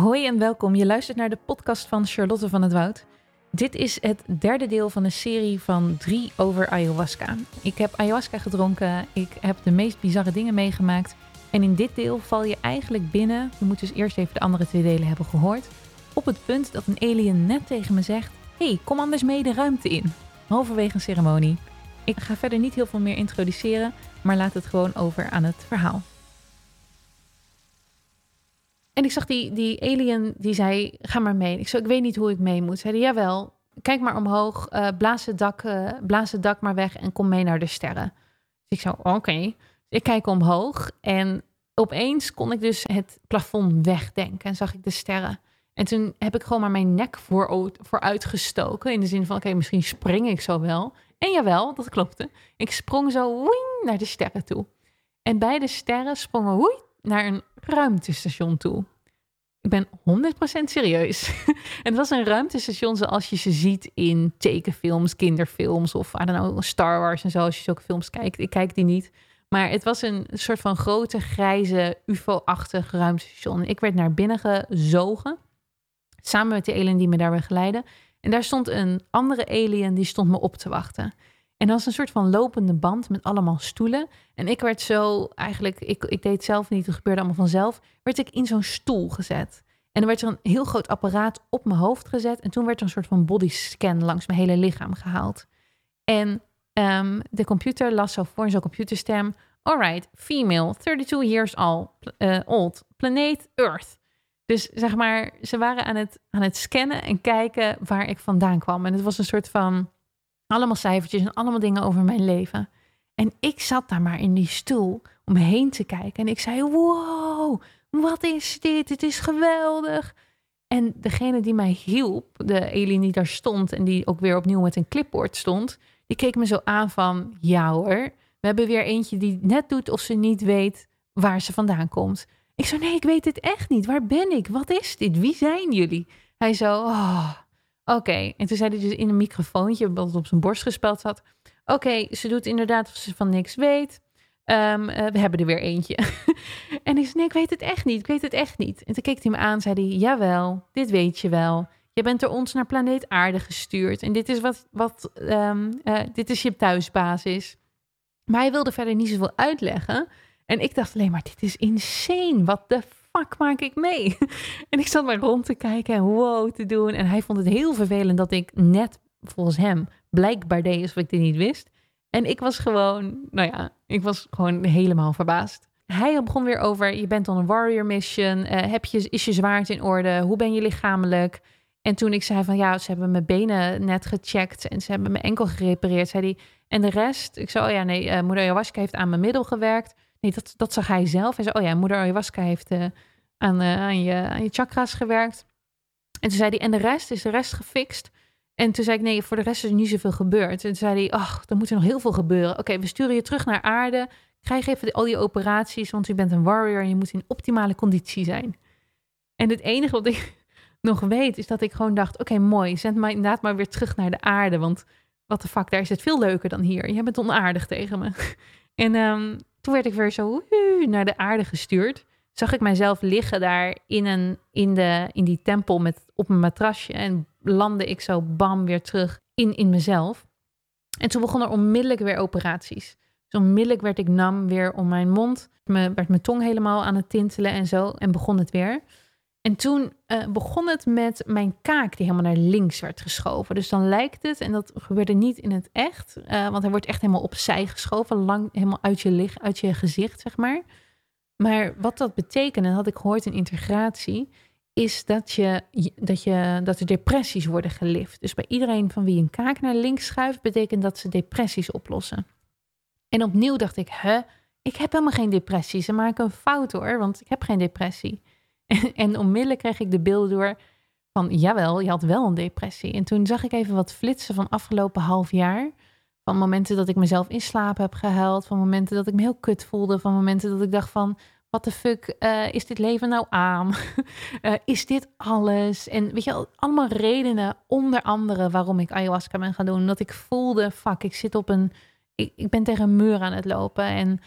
Hoi en welkom. Je luistert naar de podcast van Charlotte van het Woud. Dit is het derde deel van een serie van drie over ayahuasca. Ik heb ayahuasca gedronken, ik heb de meest bizarre dingen meegemaakt. En in dit deel val je eigenlijk binnen, je moet dus eerst even de andere twee delen hebben gehoord, op het punt dat een alien net tegen me zegt: hey, kom anders mee de ruimte in. Halverwege een ceremonie. Ik ga verder niet heel veel meer introduceren, maar laat het gewoon over aan het verhaal. En ik zag die, die alien, die zei, ga maar mee. Ik zei, ik weet niet hoe ik mee moet. Zei jawel, kijk maar omhoog, uh, blaas, het dak, uh, blaas het dak maar weg en kom mee naar de sterren. Dus ik zo, oké. Ik kijk omhoog en opeens kon ik dus het plafond wegdenken en zag ik de sterren. En toen heb ik gewoon maar mijn nek voor, vooruit gestoken. In de zin van, oké, misschien spring ik zo wel. En jawel, dat klopte. Ik sprong zo woing, naar de sterren toe. En bij de sterren sprongen naar een ruimtestation toe. Ik ben 100% serieus. het was een ruimtestation zoals je ze ziet in tekenfilms, kinderfilms of I don't know, Star Wars en zo. Als je zulke films kijkt. Ik kijk die niet. Maar het was een soort van grote, grijze, UFO-achtig ruimtestation. Ik werd naar binnen gezogen. Samen met de alien die me daar begeleidde. En daar stond een andere alien die stond me op te wachten. En dat was een soort van lopende band met allemaal stoelen. En ik werd zo, eigenlijk, ik, ik deed zelf niet, het gebeurde allemaal vanzelf, werd ik in zo'n stoel gezet. En er werd er een heel groot apparaat op mijn hoofd gezet. En toen werd er een soort van bodyscan langs mijn hele lichaam gehaald. En um, de computer las zo voor in zo'n computerstem. Alright, female, 32 years old, uh, old, planeet Earth. Dus zeg maar, ze waren aan het, aan het scannen en kijken waar ik vandaan kwam. En het was een soort van allemaal cijfertjes en allemaal dingen over mijn leven. En ik zat daar maar in die stoel om me heen te kijken. En ik zei: Wow, wat is dit? Het is geweldig. En degene die mij hielp, de alien die daar stond en die ook weer opnieuw met een clipboard stond, die keek me zo aan van: Ja hoor, we hebben weer eentje die net doet of ze niet weet waar ze vandaan komt. Ik zo: Nee, ik weet het echt niet. Waar ben ik? Wat is dit? Wie zijn jullie? Hij zo: Oh, Oké, en toen zei hij dus in een microfoontje, wat op zijn borst gespeld zat. Oké, ze doet inderdaad of ze van niks weet. Um, uh, we hebben er weer eentje. en ik zei, nee, ik weet het echt niet. Ik weet het echt niet. En toen keek hij me aan zei hij, jawel, dit weet je wel. Je bent door ons naar planeet aarde gestuurd. En dit is, wat, wat, um, dit is je thuisbasis. Maar hij wilde verder niet zoveel uitleggen. En ik dacht alleen maar, dit is insane. Wat de fuck maak ik mee? en ik zat maar rond te kijken en wow te doen. En hij vond het heel vervelend dat ik net volgens hem blijkbaar deed alsof ik dit niet wist. En ik was gewoon, nou ja, ik was gewoon helemaal verbaasd. Hij begon weer over, je bent on een warrior mission. Uh, heb je, is je zwaard in orde? Hoe ben je lichamelijk? En toen ik zei van ja, ze hebben mijn benen net gecheckt en ze hebben mijn enkel gerepareerd, zei hij. En de rest, ik zei, oh ja, nee, uh, moeder ayahuasca heeft aan mijn middel gewerkt. Nee, dat, dat zag hij zelf. Hij zei, oh ja, moeder ayahuasca heeft uh, aan, uh, aan, je, aan je chakras gewerkt. En toen zei hij, en de rest, is de rest gefixt? En toen zei ik, nee, voor de rest is er niet zoveel gebeurd. En toen zei hij, ach, er moet er nog heel veel gebeuren. Oké, we sturen je terug naar aarde. Krijg even al die operaties, want je bent een warrior en je moet in optimale conditie zijn. En het enige wat ik nog weet, is dat ik gewoon dacht, oké, mooi, zend mij inderdaad maar weer terug naar de aarde. Want wat de fuck, daar is het veel leuker dan hier. Jij bent onaardig tegen me. En um, toen werd ik weer zo naar de aarde gestuurd. Zag ik mijzelf liggen daar in, een, in, de, in die tempel met, op een matrasje. En landde ik zo bam weer terug in, in mezelf. En toen begonnen er onmiddellijk weer operaties. Dus onmiddellijk werd ik nam weer om mijn mond. Me, werd mijn tong helemaal aan het tintelen en zo. En begon het weer. En toen uh, begon het met mijn kaak die helemaal naar links werd geschoven. Dus dan lijkt het, en dat gebeurde niet in het echt, uh, want hij wordt echt helemaal opzij geschoven, lang helemaal uit je, licht, uit je gezicht, zeg maar. Maar wat dat betekent, en had ik gehoord in integratie, is dat, je, dat, je, dat er depressies worden gelift. Dus bij iedereen van wie een kaak naar links schuift, betekent dat ze depressies oplossen. En opnieuw dacht ik, hè, ik heb helemaal geen depressie. Ze maken een fout hoor, want ik heb geen depressie. En, onmiddellijk kreeg ik de beelden door van, jawel, je had wel een depressie. En toen zag ik even wat flitsen van afgelopen half jaar. Van momenten dat ik mezelf in slaap heb gehuild. Van momenten dat ik me heel kut voelde. Van momenten dat ik dacht van, wat de fuck uh, is dit leven nou aan? uh, is dit alles? En weet je, allemaal redenen, onder andere waarom ik ayahuasca ben gaan doen. Dat ik voelde, fuck, ik zit op een, ik, ik ben tegen een muur aan het lopen. En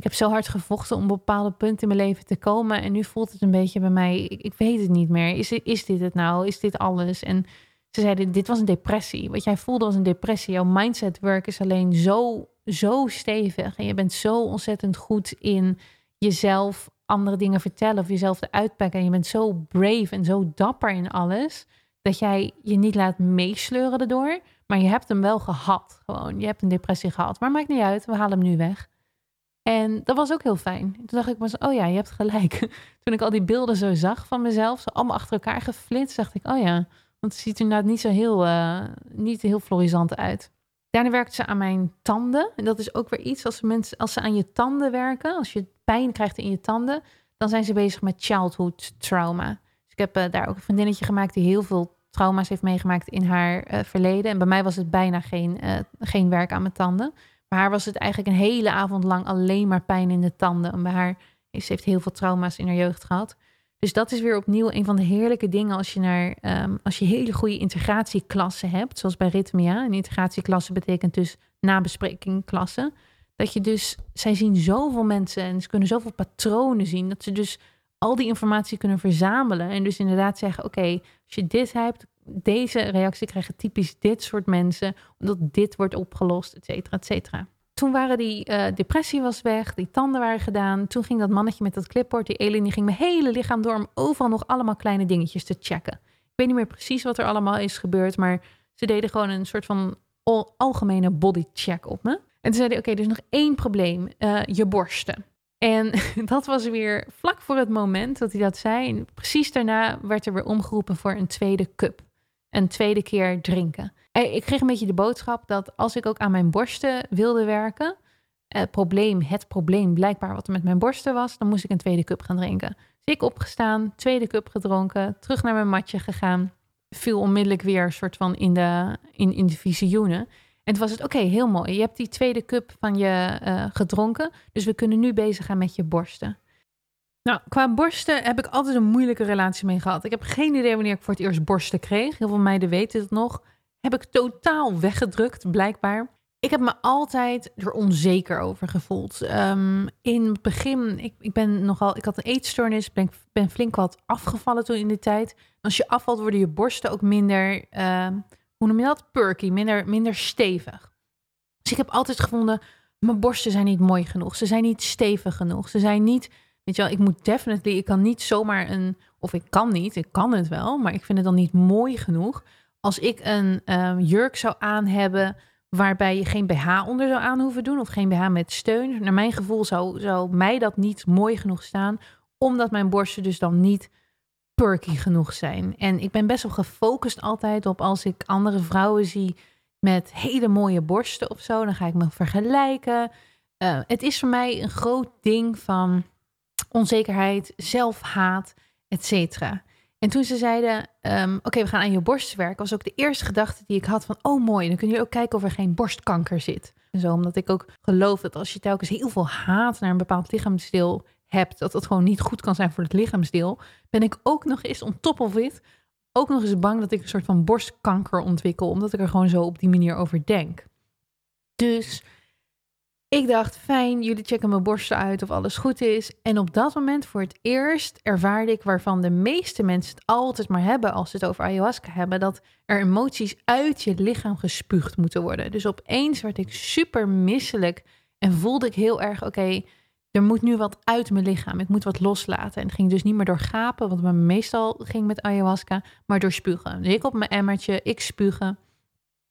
ik heb zo hard gevochten om bepaalde punten in mijn leven te komen. En nu voelt het een beetje bij mij, ik, ik weet het niet meer. Is, is dit het nou? Is dit alles? En ze zeiden, dit was een depressie. Wat jij voelde was een depressie. Jouw mindset work is alleen zo, zo stevig. En je bent zo ontzettend goed in jezelf andere dingen vertellen of jezelf eruit pakken. En je bent zo brave en zo dapper in alles. Dat jij je niet laat meesleuren erdoor. Maar je hebt hem wel gehad. Gewoon, je hebt een depressie gehad. Maar maakt niet uit, we halen hem nu weg. En dat was ook heel fijn. Toen dacht ik maar oh ja, je hebt gelijk. Toen ik al die beelden zo zag van mezelf, zo allemaal achter elkaar geflitst, dacht ik, oh ja, want het ziet er inderdaad niet zo heel, uh, niet heel florisant uit. Daarna werkte ze aan mijn tanden. En dat is ook weer iets, als, mensen, als ze aan je tanden werken, als je pijn krijgt in je tanden, dan zijn ze bezig met childhood trauma. Dus ik heb uh, daar ook een vriendinnetje gemaakt die heel veel trauma's heeft meegemaakt in haar uh, verleden. En bij mij was het bijna geen, geen werk aan mijn tanden. Maar haar was het eigenlijk een hele avond lang alleen maar pijn in de tanden. En bij haar, ze heeft heel veel trauma's in haar jeugd gehad. Dus dat is weer opnieuw een van de heerlijke dingen als je, naar, um, als je hele goede integratieklassen hebt, zoals bij Rhythmia. Een integratieklasse betekent dus nabesprekingklassen. Dat je dus, zij zien zoveel mensen en ze kunnen zoveel patronen zien, dat ze dus al die informatie kunnen verzamelen. En dus inderdaad zeggen, oké, als je dit hebt, deze reactie krijgen typisch dit soort mensen, omdat dit wordt opgelost, et cetera, et cetera. Toen waren die uh, depressie was weg, die tanden waren gedaan. Toen ging dat mannetje met dat clipboard, die Elin, die ging mijn hele lichaam door om overal nog allemaal kleine dingetjes te checken. Ik weet niet meer precies wat er allemaal is gebeurd, maar ze deden gewoon een soort van algemene bodycheck op me. En toen zeiden oké, er is nog één probleem, uh, je borsten. En dat was weer vlak voor het moment dat hij dat zei. En precies daarna werd er weer omgeroepen voor een tweede cup een tweede keer drinken. Ik kreeg een beetje de boodschap dat als ik ook aan mijn borsten wilde werken, het probleem, het probleem blijkbaar wat er met mijn borsten was, dan moest ik een tweede cup gaan drinken. Dus ik opgestaan, tweede cup gedronken, terug naar mijn matje gegaan, viel onmiddellijk weer een soort van in de, in, in de visioenen. En toen was het, oké, heel mooi. Je hebt die tweede cup van je uh, gedronken, dus we kunnen nu bezig gaan met je borsten. Nou, qua borsten heb ik altijd een moeilijke relatie mee gehad. Ik heb geen idee wanneer ik voor het eerst borsten kreeg. Heel veel meiden weten het nog. Heb ik totaal weggedrukt, blijkbaar. Ik heb me altijd er onzeker over gevoeld. Um, in het begin, ik, ik ben nogal, ik had een eetstoornis, ben, ben flink wat afgevallen toen in de tijd. Als je afvalt, worden je borsten ook minder, uh, hoe noem je dat? Perky, minder, minder stevig. Dus ik heb altijd gevonden, mijn borsten zijn niet mooi genoeg. Ze zijn niet stevig genoeg. Ze zijn niet Ik moet definitely, ik kan niet zomaar een, of ik kan niet, ik kan het wel, maar ik vind het dan niet mooi genoeg. Als ik een um, jurk zou aan hebben waarbij je geen BH onder zou aan hoeven doen of geen BH met steun. Naar mijn gevoel zou, zou mij dat niet mooi genoeg staan, omdat mijn borsten dus dan niet perky genoeg zijn. En ik ben best wel gefocust altijd op als ik andere vrouwen zie met hele mooie borsten of zo, dan ga ik me vergelijken. Uh, het is voor mij een groot ding van onzekerheid, zelfhaat, etc. En toen ze zeiden, um, oké, we gaan aan je borst werken, was ook de eerste gedachte die ik had van, oh mooi, dan kun je ook kijken of er geen borstkanker zit. En zo, omdat ik ook geloof dat als je telkens heel veel haat naar een bepaald lichaamsdeel hebt, dat dat gewoon niet goed kan zijn voor het lichaamsdeel, ben ik ook nog eens on top of ook nog eens bang dat ik een soort van borstkanker ontwikkel, omdat ik er gewoon zo op die manier over denk. Dus ik dacht, fijn, jullie checken mijn borsten uit of alles goed is. En op dat moment voor het eerst ervaarde ik waarvan de meeste mensen het altijd maar hebben als ze het over ayahuasca hebben, dat er emoties uit je lichaam gespuugd moeten worden. Dus opeens werd ik super misselijk en voelde ik heel erg, oké, er moet nu wat uit mijn lichaam. Ik moet wat loslaten. En het ging dus niet meer door gapen, wat me meestal ging met ayahuasca, maar door spugen. Dus ik op mijn emmertje, ik spugen.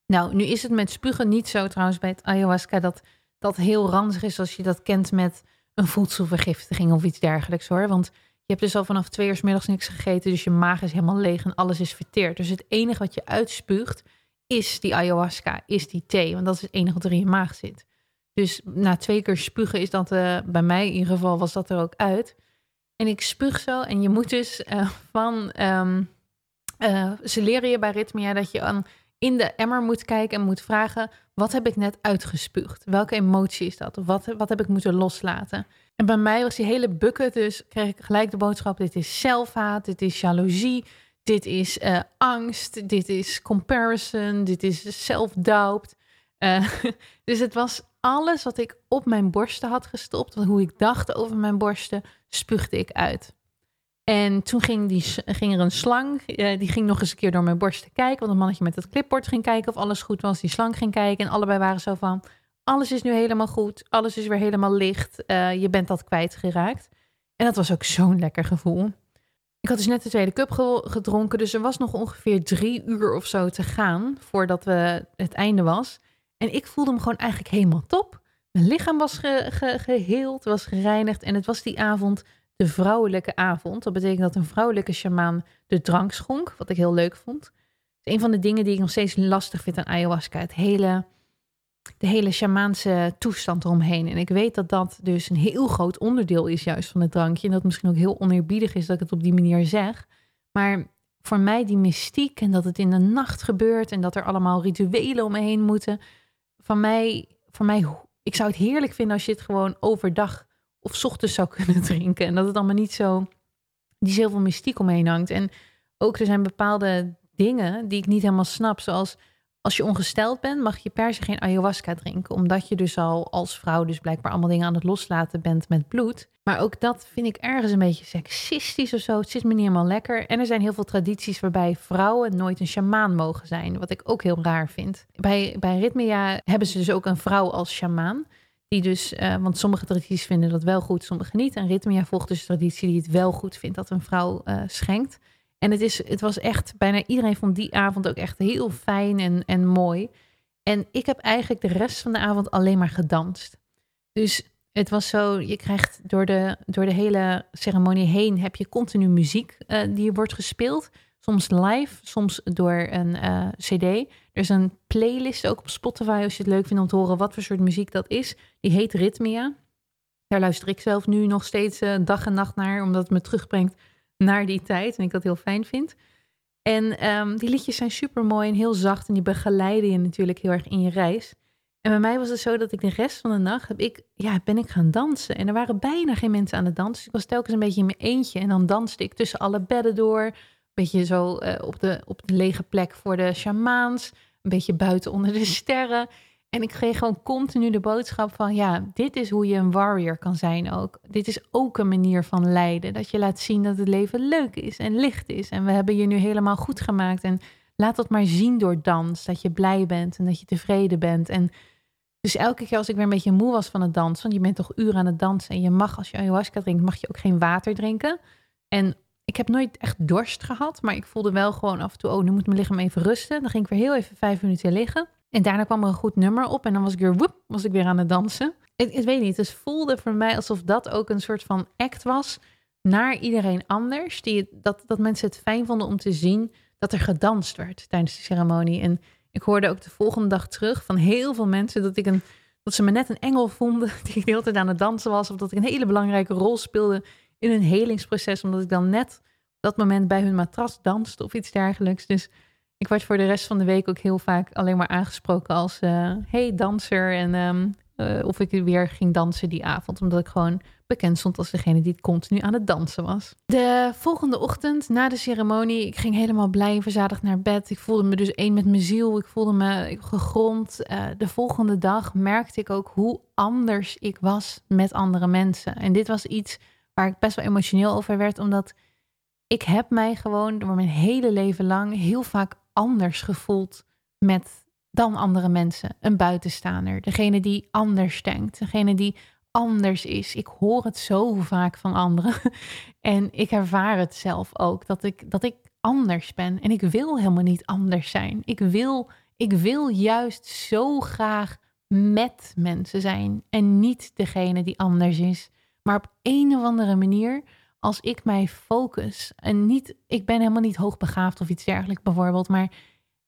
Nou, nu is het met spugen niet zo trouwens bij het ayahuasca dat dat heel ranzig is als je dat kent met een voedselvergiftiging of iets dergelijks hoor. Want je hebt dus al vanaf twee uur s middags niks gegeten, dus je maag is helemaal leeg en alles is verteerd. Dus het enige wat je uitspuugt is die ayahuasca, is die thee, want dat is het enige wat er in je maag zit. Dus na twee keer spugen is dat, uh, bij mij in ieder geval, was dat er ook uit. En ik spuug zo en je moet dus uh, van, um, uh, ze leren je bij ritmia dat je aan in de emmer moet kijken en moet vragen: wat heb ik net uitgespuugd? Welke emotie is dat? Wat, wat heb ik moeten loslaten? En bij mij was die hele bucket, dus kreeg ik gelijk de boodschap: dit is zelfhaat, dit is jaloezie, dit is uh, angst, dit is comparison, dit is self-doubt. Uh, dus het was alles wat ik op mijn borsten had gestopt, hoe ik dacht over mijn borsten, spuugde ik uit. En toen ging, die, ging er een slang, uh, die ging nog eens een keer door mijn borsten kijken. Want een mannetje met het clipboard ging kijken of alles goed was. Die slang ging kijken en allebei waren zo van... alles is nu helemaal goed, alles is weer helemaal licht. Uh, je bent dat kwijtgeraakt. En dat was ook zo'n lekker gevoel. Ik had dus net de tweede cup gedronken, dus er was nog ongeveer drie uur of zo te gaan voordat we het einde was. En ik voelde me gewoon eigenlijk helemaal top. Mijn lichaam was ge geheeld, was gereinigd en het was die avond de vrouwelijke avond. Dat betekent dat een vrouwelijke shamaan de drank schonk, wat ik heel leuk vond. Het is een van de dingen die ik nog steeds lastig vind aan ayahuasca. Het hele, de hele shamaanse toestand eromheen. En ik weet dat dat dus een heel groot onderdeel is juist van het drankje. En dat het misschien ook heel oneerbiedig is dat ik het op die manier zeg. Maar voor mij die mystiek en dat het in de nacht gebeurt en dat er allemaal rituelen om me heen moeten. Van mij, voor mij, ik zou het heerlijk vinden als je het gewoon overdag of ochtends zou kunnen drinken. En dat het allemaal niet zo, die heel veel mystiek omheen hangt. En ook er zijn bepaalde dingen die ik niet helemaal snap. Zoals als je ongesteld bent, mag je per se geen ayahuasca drinken. Omdat je dus al als vrouw dus blijkbaar allemaal dingen aan het loslaten bent met bloed. Maar ook dat vind ik ergens een beetje seksistisch of zo. Het zit me niet helemaal lekker. En er zijn heel veel tradities waarbij vrouwen nooit een shamaan mogen zijn. Wat ik ook heel raar vind. Bij, bij Ritmia hebben ze dus ook een vrouw als shamaan. Die dus, uh, want sommige tradities vinden dat wel goed, sommige niet. En Ritmia volgt dus traditie die het wel goed vindt dat een vrouw uh, schenkt. En het, is, het was echt, bijna iedereen vond die avond ook echt heel fijn en, en mooi. En ik heb eigenlijk de rest van de avond alleen maar gedanst. Dus het was zo, je krijgt door de, door de hele ceremonie heen, heb je continu muziek uh, die wordt gespeeld. Soms live, soms door een uh, CD. Er is een playlist ook op Spotify als je het leuk vindt om te horen wat voor soort muziek dat is. Die heet Rhythmia. Daar luister ik zelf nu nog steeds uh, dag en nacht naar, omdat het me terugbrengt naar die tijd en ik dat heel fijn vind. En um, die liedjes zijn super mooi en heel zacht en die begeleiden je natuurlijk heel erg in je reis. En bij mij was het zo dat ik de rest van de nacht heb ik, ja, ben ik gaan dansen. En er waren bijna geen mensen aan het dansen. Dus ik was telkens een beetje in mijn eentje. En dan danste ik tussen alle bedden door beetje zo uh, op, de, op de lege plek voor de shamaans. Een beetje buiten onder de sterren. En ik kreeg gewoon continu de boodschap van, ja, dit is hoe je een warrior kan zijn ook. Dit is ook een manier van leiden. Dat je laat zien dat het leven leuk is en licht is. En we hebben je nu helemaal goed gemaakt. En laat dat maar zien door dans. Dat je blij bent en dat je tevreden bent. En dus elke keer als ik weer een beetje moe was van het dansen, want je bent toch uren aan het dansen en je mag als je ayahuasca drinkt, mag je ook geen water drinken. En ik heb nooit echt dorst gehad, maar ik voelde wel gewoon af en toe, oh, nu moet mijn lichaam even rusten. Dan ging ik weer heel even vijf minuten liggen. En daarna kwam er een goed nummer op en dan was ik weer, was ik weer aan het dansen. Ik, weet niet, het voelde voor mij alsof dat ook een soort van act was naar iedereen anders. Die, dat, dat mensen het fijn vonden om te zien dat er gedanst werd tijdens de ceremonie. En ik hoorde ook de volgende dag terug van heel veel mensen dat ik een dat ze me net een engel vonden die de hele tijd aan het dansen was. Of dat ik een hele belangrijke rol speelde in hun helingsproces, omdat ik dan net op dat moment bij hun matras danste of iets dergelijks. Dus ik werd voor de rest van de week ook heel vaak alleen maar aangesproken als uh, hey danser en um, uh, of ik weer ging dansen die avond, omdat ik gewoon bekend stond als degene die continu aan het dansen was. De volgende ochtend na de ceremonie, ik ging helemaal blij en verzadigd naar bed. Ik voelde me dus één met mijn ziel. Ik voelde me gegrond. Uh, de volgende dag merkte ik ook hoe anders ik was met andere mensen. En dit was iets waar ik best wel emotioneel over werd, omdat ik heb mij gewoon door mijn hele leven lang heel vaak anders gevoeld met dan andere mensen. Een buitenstaander, degene die anders denkt, degene die anders is. Ik hoor het zo vaak van anderen en ik ervaar het zelf ook dat ik dat ik anders ben en ik wil helemaal niet anders zijn. Ik wil ik wil juist zo graag met mensen zijn en niet degene die anders is. Maar op een of andere manier, als ik mij focus en niet, ik ben helemaal niet hoogbegaafd of iets dergelijks bijvoorbeeld, maar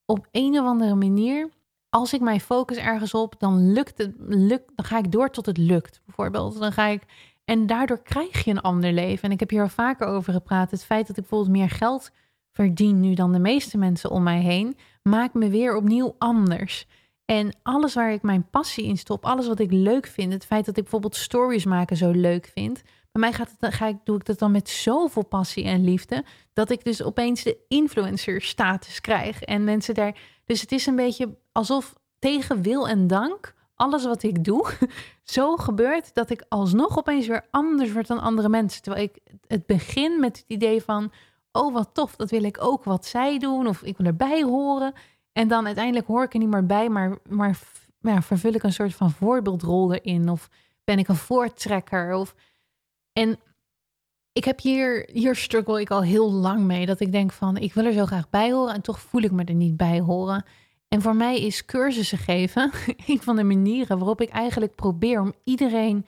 op een of andere manier, als ik mij focus ergens op, dan lukt het, lukt, dan ga ik door tot het lukt. Bijvoorbeeld, dan ga ik en daardoor krijg je een ander leven. En ik heb hier al vaker over gepraat. Het feit dat ik bijvoorbeeld meer geld verdien nu dan de meeste mensen om mij heen, maakt me weer opnieuw anders. En alles waar ik mijn passie in stop, alles wat ik leuk vind, het feit dat ik bijvoorbeeld stories maken zo leuk vind, bij mij gaat het, ga ik, doe ik dat dan met zoveel passie en liefde, dat ik dus opeens de influencer status krijg. En mensen daar. Dus het is een beetje alsof tegen wil en dank alles wat ik doe zo gebeurt dat ik alsnog opeens weer anders word dan andere mensen. Terwijl ik het begin met het idee van, oh wat tof, dat wil ik ook wat zij doen of ik wil erbij horen. En dan uiteindelijk hoor ik er niet meer bij, maar, maar ja, vervul ik een soort van voorbeeldrol erin of ben ik een voortrekker of... En ik heb hier, hier struggle ik al heel lang mee. Dat ik denk van, ik wil er zo graag bij horen en toch voel ik me er niet bij horen. En voor mij is cursussen geven een van de manieren waarop ik eigenlijk probeer om iedereen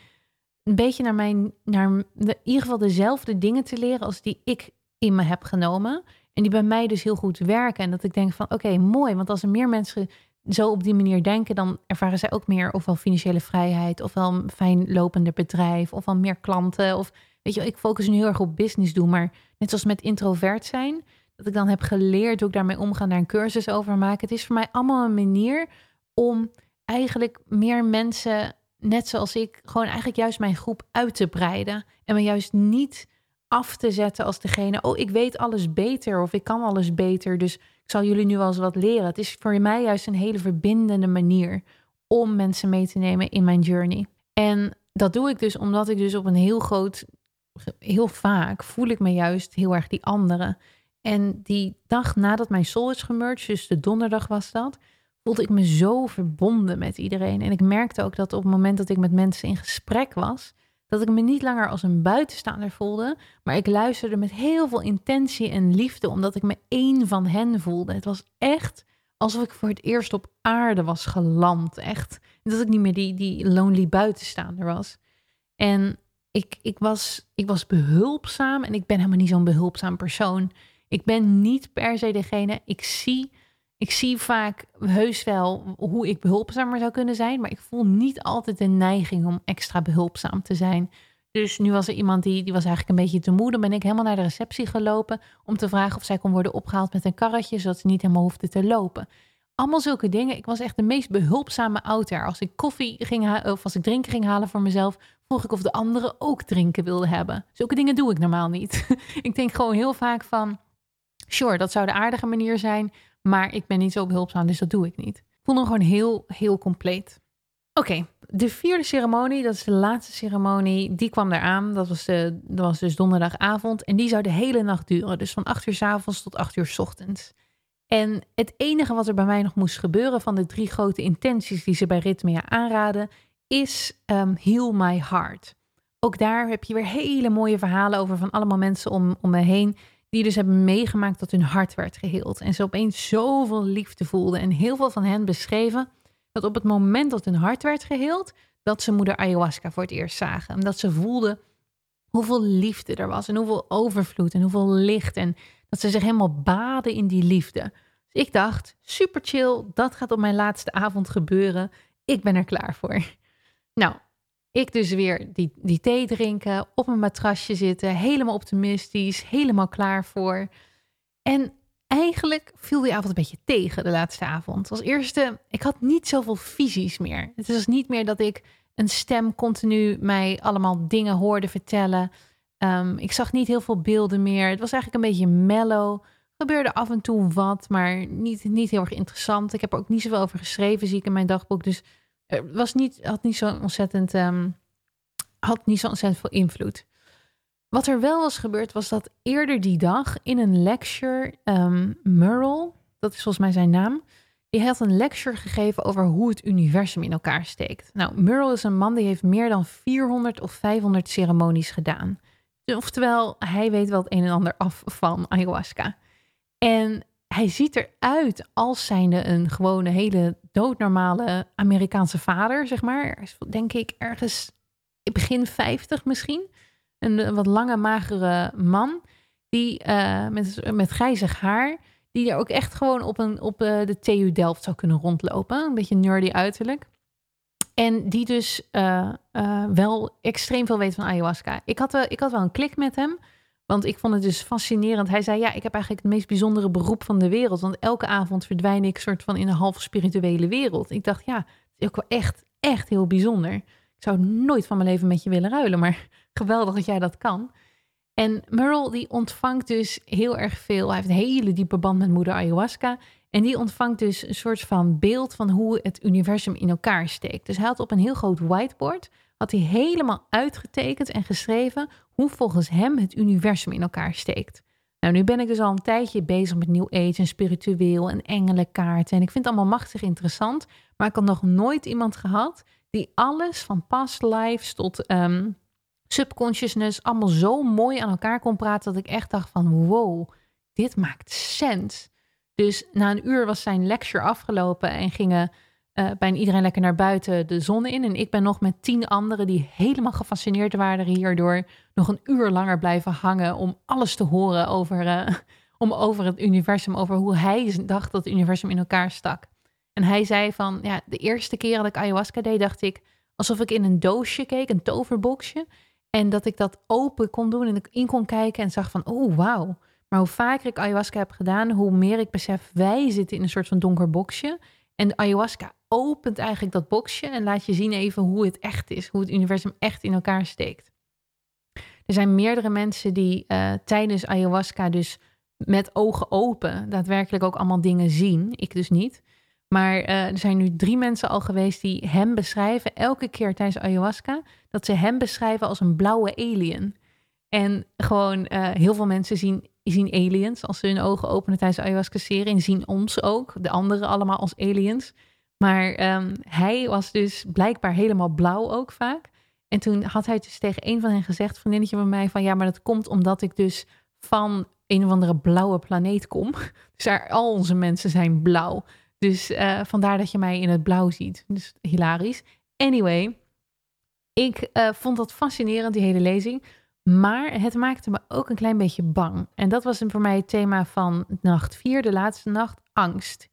een beetje naar mijn, naar in ieder geval dezelfde dingen te leren als die ik in me heb genomen. En die bij mij dus heel goed werken. En dat ik denk van, oké, mooi. Want als er meer mensen zo op die manier denken, dan ervaren zij ook meer ofwel financiële vrijheid, ofwel een fijn lopende bedrijf, ofwel meer klanten. Of weet je, ik focus nu heel erg op business doen, maar net zoals met introvert zijn, dat ik dan heb geleerd hoe ik daarmee omga, daar een cursus over maken. Het is voor mij allemaal een manier om eigenlijk meer mensen, net zoals ik, gewoon eigenlijk juist mijn groep uit te breiden. En me juist niet af te zetten als degene, oh, ik weet alles beter of ik kan alles beter, dus ik zal jullie nu wel eens wat leren. Het is voor mij juist een hele verbindende manier om mensen mee te nemen in mijn journey. En dat doe ik dus omdat ik dus op een heel groot, heel vaak voel ik me juist heel erg die andere. En die dag nadat mijn soul is gemerged, dus de donderdag was dat, voelde ik me zo verbonden met iedereen. En ik merkte ook dat op het moment dat ik met mensen in gesprek was, dat ik me niet langer als een buitenstaander voelde, maar ik luisterde met heel veel intentie en liefde, omdat ik me één van hen voelde. Het was echt alsof ik voor het eerst op aarde was geland. Echt. Dat ik niet meer die, die lonely buitenstaander was. En ik, ik, was, ik was behulpzaam en ik ben helemaal niet zo'n behulpzaam persoon. Ik ben niet per se degene, ik zie, ik zie vaak heus wel hoe ik behulpzamer zou kunnen zijn, maar ik voel niet altijd de neiging om extra behulpzaam te zijn. Dus nu was er iemand die, die was eigenlijk een beetje te moe. Dan ben ik helemaal naar de receptie gelopen om te vragen of zij kon worden opgehaald met een karretje, zodat ze niet helemaal hoefde te lopen. Allemaal zulke dingen. Ik was echt de meest behulpzame ouder. Als ik koffie ging of als ik drinken ging halen voor mezelf, vroeg ik of de anderen ook drinken wilden hebben. Zulke dingen doe ik normaal niet. ik denk gewoon heel vaak van, Sure, dat zou de aardige manier zijn, maar ik ben niet zo behulpzaam, dus dat doe ik niet. Ik voel me gewoon heel, heel compleet. Oké, de vierde ceremonie, dat is de laatste ceremonie, die kwam eraan. Dat was, de, dat was dus donderdagavond en die zou de hele nacht duren. Dus van 8 uur s avonds tot 8 uur s ochtends. En het enige wat er bij mij nog moest gebeuren van de drie grote intenties die ze bij Ritmea aanraden, is um, Heal My Heart. Ook daar heb je weer hele mooie verhalen over van allemaal mensen om, om me heen die dus hebben meegemaakt dat hun hart werd geheeld. En ze opeens zoveel liefde voelden. En heel veel van hen beschreven dat op het moment dat hun hart werd geheeld, dat ze moeder ayahuasca voor het eerst zagen. En dat ze voelden hoeveel liefde er was en hoeveel overvloed en hoeveel licht. En dat ze zich helemaal baden in die liefde. Dus ik dacht, super chill, dat gaat op mijn laatste avond gebeuren. Ik ben er klaar voor. Nou, ik dus weer die, die thee drinken, op een matrasje zitten, helemaal optimistisch, helemaal klaar voor. En eigenlijk viel die avond een beetje tegen de laatste avond. Als eerste, ik had niet zoveel visies meer. Het was niet meer dat ik een stem continu mij allemaal dingen hoorde vertellen. Um, ik zag niet heel veel beelden meer. Het was eigenlijk een beetje mellow. Gebeurde af en toe wat, maar niet, niet heel erg interessant. Ik heb er ook niet zoveel over geschreven, zie ik in mijn dagboek. Dus was niet, had niet zo ontzettend, um, had niet zo ontzettend veel invloed. Wat er wel was gebeurd, was dat eerder die dag in een lecture, um, Merle, dat is volgens mij zijn naam, die had een lecture gegeven over hoe het universum in elkaar steekt. Nou, Merle is een man die heeft meer dan 400 of 500 ceremonies gedaan. Oftewel, hij weet wel het een en ander af van ayahuasca. En hij ziet eruit als zijnde een gewone hele doodnormale Amerikaanse vader, zeg maar. Denk ik ergens begin 50 misschien. Een, wat lange, magere man. Die uh, met, met grijzig haar. Die er ook echt gewoon op, een, op uh, de TU Delft zou kunnen rondlopen. Een beetje nerdy uiterlijk. En die dus uh, wel extreem veel weet van ayahuasca. Ik had, ik had wel een klik met hem. Want ik vond het dus fascinerend. Hij zei: Ja, ik heb eigenlijk het meest bijzondere beroep van de wereld. Want elke avond verdwijn ik soort van in een half spirituele wereld. Ik dacht: Ja, het is ook wel echt, echt heel bijzonder. Ik zou nooit van mijn leven met je willen ruilen, maar geweldig dat jij dat kan. En Merle die ontvangt dus heel erg veel. Hij heeft een hele diepe band met moeder ayahuasca. En die ontvangt dus een soort van beeld van hoe het universum in elkaar steekt. Dus hij had op een heel groot whiteboard had hij helemaal uitgetekend en geschreven hoe volgens hem het universum in elkaar steekt. Nou, nu ben ik dus al een tijdje bezig met New Age en spiritueel en engelenkaarten. En ik vind het allemaal machtig interessant. Maar ik had nog nooit iemand gehad die alles van past lives tot ehm, subconsciousness allemaal zo mooi aan elkaar kon praten dat ik echt dacht van wow, dit maakt sens. Dus na een uur was zijn lecture afgelopen en gingen uh, bijna iedereen lekker naar buiten de zon in. En ik ben nog met tien anderen die helemaal gefascineerd waren hierdoor nog een uur langer blijven hangen om alles te horen over, uh, om over het universum, over hoe hij dacht dat het universum in elkaar stak. En hij zei van, ja, de eerste keer dat ik ayahuasca deed, dacht ik alsof ik in een doosje keek, een toverboxje. En dat ik dat open kon doen en ik in kon kijken en zag van, oh wauw. Maar hoe vaker ik ayahuasca heb gedaan, hoe meer ik besef, wij zitten in een soort van donker boxje. En de ayahuasca opent eigenlijk dat boxje en laat je zien even hoe het echt is, hoe het universum echt in elkaar steekt. Er zijn meerdere mensen die uh, tijdens ayahuasca dus met ogen open daadwerkelijk ook allemaal dingen zien. Ik dus niet. Maar uh, er zijn nu drie mensen al geweest die hem beschrijven, elke keer tijdens ayahuasca, dat ze hem beschrijven als een blauwe alien. En gewoon uh, heel veel mensen zien, zien aliens als ze hun ogen openen tijdens de ayahuasca-serie en zien ons ook, de anderen allemaal als aliens. Maar um, hij was dus blijkbaar helemaal blauw ook vaak. En toen had hij dus tegen een van hen gezegd, vriendinnetje van mij, van ja, maar dat komt omdat ik dus van een of andere blauwe planeet kom. Dus daar, al onze mensen zijn blauw. Dus uh, vandaar dat je mij in het blauw ziet. Dus hilarisch. Anyway, ik uh, vond dat fascinerend, die hele lezing. Maar het maakte me ook een klein beetje bang. En dat was voor mij het thema van nacht 4, de laatste nacht, angst.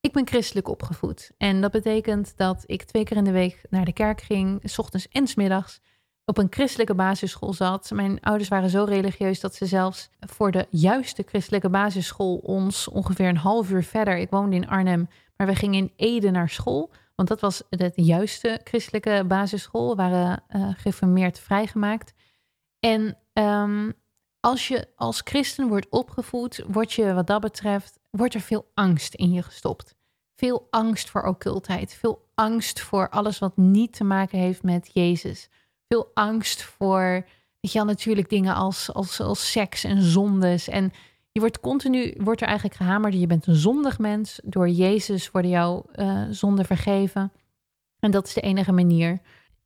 Ik ben christelijk opgevoed. En dat betekent dat ik twee keer in de week naar de kerk ging, s ochtends en s middags. Op een christelijke basisschool zat. Mijn ouders waren zo religieus dat ze zelfs voor de juiste christelijke basisschool ons ongeveer een half uur verder. Ik woonde in Arnhem, maar we gingen in Ede naar school. Want dat was de juiste christelijke basisschool. We waren uh, geformeerd vrijgemaakt. En um, als je als christen wordt opgevoed, word je wat dat betreft wordt er veel angst in je gestopt. Veel angst voor occultheid. Veel angst voor alles wat niet te maken heeft met Jezus. Veel angst voor, weet je wel, natuurlijk dingen als, als, als seks en zondes. En je wordt continu, wordt er eigenlijk gehamerd, je bent een zondig mens. Door Jezus worden jouw uh, zonden vergeven. En dat is de enige manier.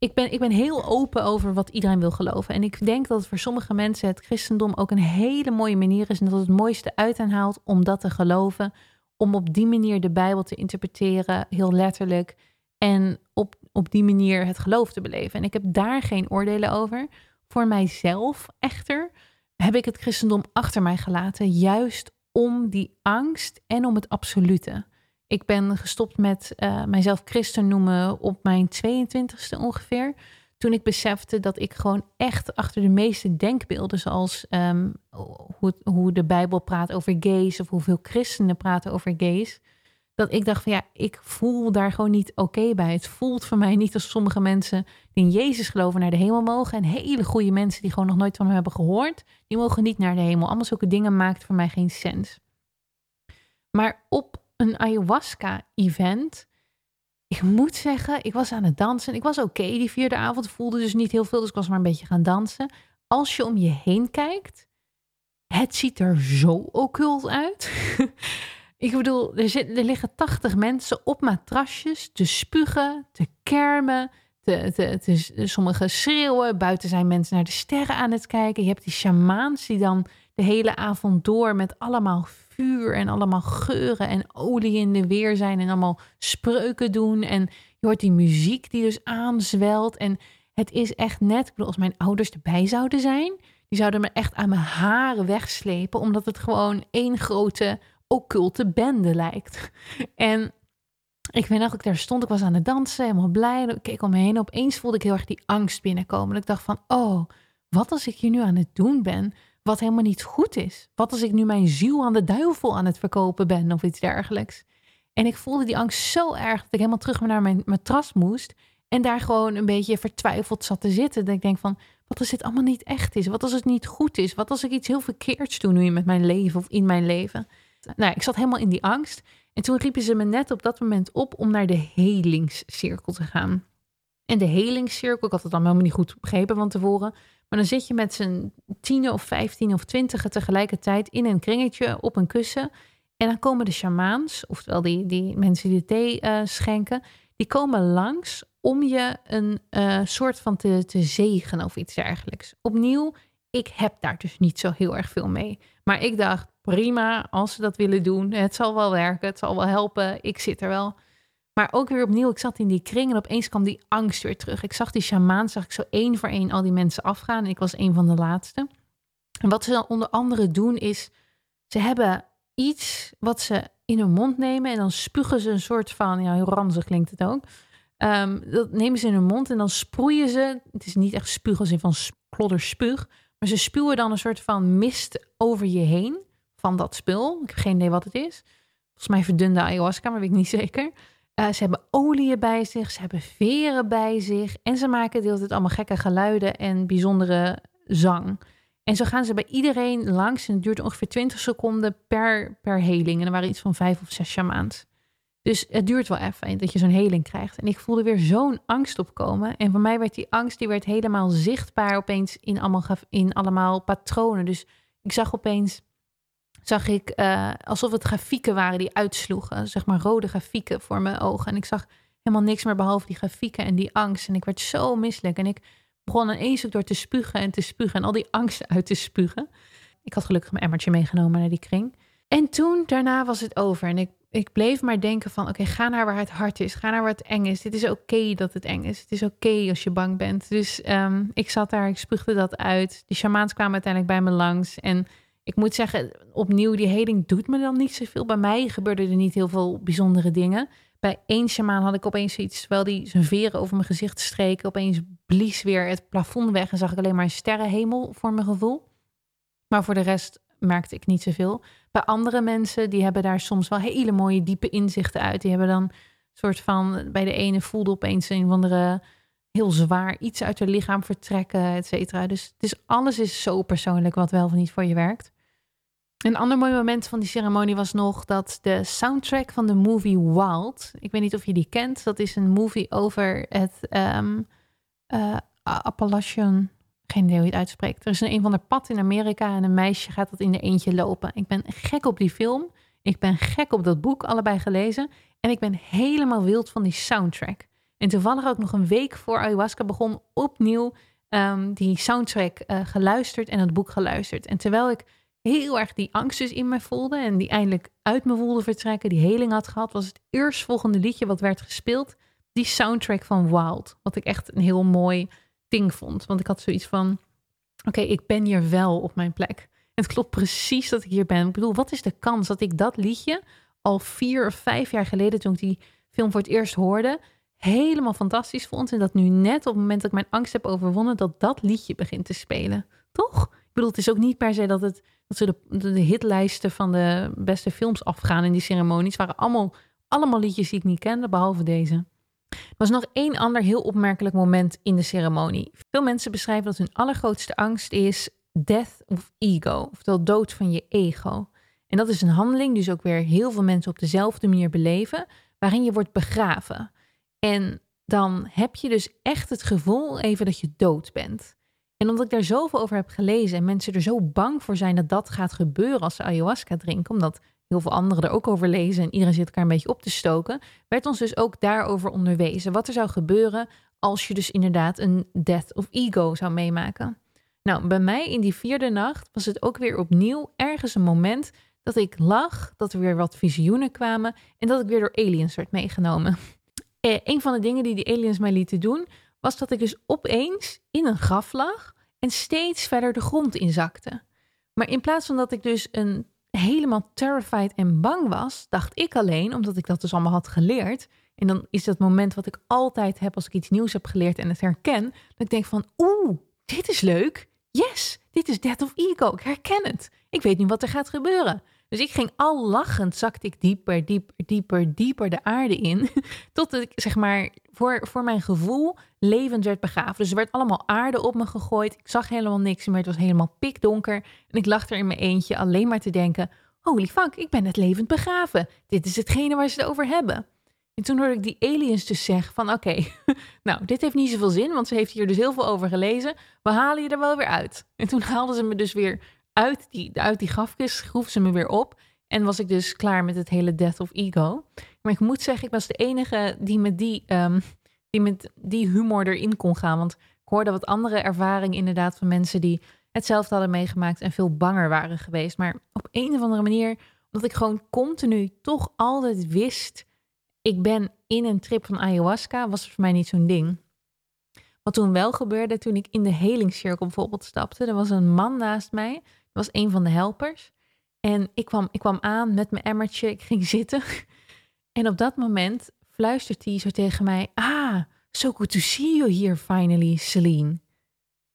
Ik ben, ik ben heel open over wat iedereen wil geloven. En ik denk dat voor sommige mensen het christendom ook een hele mooie manier is. En dat het het mooiste uit haalt om dat te geloven. Om op die manier de Bijbel te interpreteren, heel letterlijk. En op, op die manier het geloof te beleven. En ik heb daar geen oordelen over. Voor mijzelf echter heb ik het christendom achter mij gelaten. Juist om die angst en om het absolute. Ik ben gestopt met uh, mijzelf christen noemen op mijn 22e ongeveer. Toen ik besefte dat ik gewoon echt achter de meeste denkbeelden, zoals um, hoe, hoe de Bijbel praat over gays of hoeveel christenen praten over gays, dat ik dacht van ja, ik voel daar gewoon niet oké bij. Het voelt voor mij niet als sommige mensen die in Jezus geloven naar de hemel mogen. En hele goede mensen die gewoon nog nooit van hem hebben gehoord, die mogen niet naar de hemel. Allemaal zulke dingen maakt voor mij geen sens. Maar op een ayahuasca-event. Ik moet zeggen, ik was aan het dansen. Ik was oké die vierde avond. Voelde dus niet heel veel, dus ik was maar een beetje gaan dansen. Als je om je heen kijkt, het ziet er zo occult uit. ik bedoel, er, zit, er liggen tachtig mensen op matrasjes te spugen, te kermen. Te, te, te, sommigen schreeuwen. Buiten zijn mensen naar de sterren aan het kijken. Je hebt die shamaans die dan de hele avond door met allemaal vuur en allemaal geuren en olie in de weer zijn en allemaal spreuken doen. En je hoort die muziek die dus aanzwelt. En het is echt net, ik bedoel, als mijn ouders erbij zouden zijn, die zouden me echt aan mijn haren wegslepen, omdat het gewoon één grote occulte bende lijkt. En ik weet nog, ik daar stond, ik was aan het dansen, helemaal blij. Ik keek om me heen. Opeens voelde ik heel erg die angst binnenkomen. Ik dacht van, oh, wat als ik hier nu aan het doen ben? Wat helemaal niet goed is. Wat als ik nu mijn ziel aan de duivel aan het verkopen ben of iets dergelijks. En ik voelde die angst zo erg dat ik helemaal terug naar mijn matras moest. En daar gewoon een beetje vertwijfeld zat te zitten. Dat ik denk van, Wat als dit allemaal niet echt is? Wat als het niet goed is? Wat als ik iets heel verkeerds doe nu met mijn leven of in mijn leven? Nou, ik zat helemaal in die angst. En toen riepen ze me net op dat moment op om naar de helingscirkel te gaan. En de helingscirkel, ik had het dan helemaal niet goed begrepen van tevoren. Maar dan zit je met z'n tien of vijftien of twintigen tegelijkertijd in een kringetje op een kussen. En dan komen de shamaans, oftewel die, die mensen die de thee uh, schenken, die komen langs om je een uh, soort van te, te zegenen of iets dergelijks. Opnieuw, ik heb daar dus niet zo heel erg veel mee. Maar ik dacht, prima, als ze dat willen doen, het zal wel werken, het zal wel helpen, ik zit er wel. Maar ook weer opnieuw, ik zat in die kring en opeens kwam die angst weer terug. Ik zag die shamaan, zag ik zo één voor één al die mensen afgaan en ik was een van de laatste. En wat ze dan onder andere doen is, ze hebben iets wat ze in hun mond nemen en dan spugen ze een soort van, ja heel ranzig klinkt het ook. Um, dat nemen ze in hun mond en dan sproeien ze, het is niet echt spuug als in van klodderspuug, maar ze spuwen dan een soort van mist over je heen van dat spul. Ik heb geen idee wat het is. Volgens mij verdunde ayahuasca, maar weet ik niet zeker. Uh, ze hebben oliën bij zich, ze hebben veren bij zich. En ze maken de hele tijd allemaal gekke geluiden en bijzondere zang. En zo gaan ze bij iedereen langs. En het duurt ongeveer 20 seconden per, per heling. En er waren iets van vijf of zes shamaans. Dus het duurt wel even dat je zo'n heling krijgt. En ik voelde weer zo'n angst opkomen. En voor mij werd die angst die werd helemaal zichtbaar opeens in allemaal, in allemaal patronen. Dus ik zag opeens zag ik uh, alsof het grafieken waren die uitsloegen. Zeg maar rode grafieken voor mijn ogen. En ik zag helemaal niks meer behalve die grafieken en die angst. En ik werd zo misselijk. En ik begon ineens ook door te spugen en te spugen. En al die angsten uit te spugen. Ik had gelukkig mijn emmertje meegenomen naar die kring. En toen, daarna was het over. En ik, ik bleef maar denken van... oké, ga naar waar het hard is. Ga naar waar het eng is. Dit is oké dat het eng is. Het is oké als je bang bent. Dus um, ik zat daar, ik spuugde dat uit. Die shamaans kwamen uiteindelijk bij me langs. En ik moet zeggen, opnieuw, die heling doet me dan niet zoveel. Bij mij gebeurden er niet heel veel bijzondere dingen. Bij één shamaan had ik opeens iets, terwijl die zijn veren over mijn gezicht streken, opeens blies weer het plafond weg en zag ik alleen maar een sterrenhemel voor mijn gevoel. Maar voor de rest merkte ik niet zoveel. Bij andere mensen, die hebben daar soms wel hele mooie diepe inzichten uit. Die hebben dan soort van, bij de ene voelde opeens een of andere heel zwaar iets uit hun lichaam vertrekken, et cetera. Dus is, alles is zo persoonlijk wat wel of niet voor je werkt. Een ander mooi moment van die ceremonie was nog dat de soundtrack van de movie Wild, ik weet niet of je die kent, dat is een movie over het um, Appalachian, geen idee hoe je het uitspreekt. Er is een, een van de pad in Amerika en een meisje gaat dat in de eentje lopen. Ik ben gek op die film, ik ben gek op dat boek, allebei gelezen en ik ben helemaal wild van die soundtrack. En toevallig ook nog een week voor ayahuasca begon opnieuw um, die soundtrack uh, geluisterd en het boek geluisterd. En terwijl ik heel erg die angst dus in me voelde en die eindelijk uit me voelde vertrekken, die heling had gehad, was het eerstvolgende liedje wat werd gespeeld, die soundtrack van Wild. Wat ik echt een heel mooi ding vond. Want ik had zoiets van, oké, ik ben hier wel op mijn plek. Het klopt precies dat ik hier ben. Ik bedoel, wat is de kans dat ik dat liedje al vier of vijf jaar geleden, toen ik die film voor het eerst hoorde, helemaal fantastisch vond. En dat nu net op het moment dat ik mijn angst heb overwonnen, dat dat liedje begint te spelen. Toch? Ik bedoel, het is ook niet per se dat, het, dat ze de, hitlijsten van de beste films afgaan in die ceremonies. Waren allemaal, allemaal liedjes die ik niet kende, behalve deze. Er was nog één ander heel opmerkelijk moment in de ceremonie. Veel mensen beschrijven dat hun allergrootste angst is death of ego, oftewel dood van je ego. En dat is een handeling, dus ook weer heel veel mensen op dezelfde manier beleven, waarin je wordt begraven. En dan heb je dus echt het gevoel even dat je dood bent. En omdat ik daar zoveel over heb gelezen en mensen er zo bang voor zijn dat dat gaat gebeuren als ze ayahuasca drinken, omdat heel veel anderen er ook over lezen en iedereen zit elkaar een beetje op te stoken, werd ons dus ook daarover onderwezen. Wat er zou gebeuren als je dus inderdaad een death of ego zou meemaken. Nou, bij mij in die vierde nacht was het ook weer opnieuw ergens een moment dat ik lag, dat er weer wat visioenen kwamen en dat ik weer door aliens werd meegenomen. Eh, een van de dingen die die aliens mij lieten doen, was dat ik dus opeens in een graf lag en steeds verder de grond inzakte. Maar in plaats van dat ik dus een helemaal terrified en bang was, dacht ik alleen, omdat ik dat dus allemaal had geleerd. En dan is dat moment wat ik altijd heb als ik iets nieuws heb geleerd en het herken, dat ik denk van, oeh, dit is leuk. yes, dit is Death of Ego. Ik herken het. Ik weet nu wat er gaat gebeuren. Dus ik ging al lachend, zakte ik dieper, dieper, dieper, dieper de aarde in. Tot ik, zeg maar, voor, voor mijn gevoel levend werd begraven. Dus er werd allemaal aarde op me gegooid. Ik zag helemaal niks meer. Het was helemaal pikdonker. En ik lag er in mijn eentje alleen maar te denken... Holy fuck, ik ben net levend begraven. Dit is hetgene waar ze het over hebben. En toen hoorde ik die aliens dus zeggen van oké, nou dit heeft niet zoveel zin, want ze heeft hier dus heel veel over gelezen. We halen je er wel weer uit. En toen haalden ze me dus weer uit die, uit die grafkist, groef ze me weer op. En was ik dus klaar met het hele Death of Ego. Maar ik moet zeggen, ik was de enige die met die, um, die, met die humor erin kon gaan. Want ik hoorde wat andere ervaringen inderdaad van mensen die hetzelfde hadden meegemaakt en veel banger waren geweest. Maar op een of andere manier, omdat ik gewoon continu toch altijd wist ik ben in een trip van ayahuasca, was voor mij niet zo'n ding. Wat toen wel gebeurde, toen ik in de helingscirkel bijvoorbeeld stapte, er was een man naast mij, was een van de helpers. En ik kwam, ik kwam aan met mijn emmertje, ik ging zitten. En op dat moment fluistert hij zo tegen mij, ah, so good to see you here finally, Celine.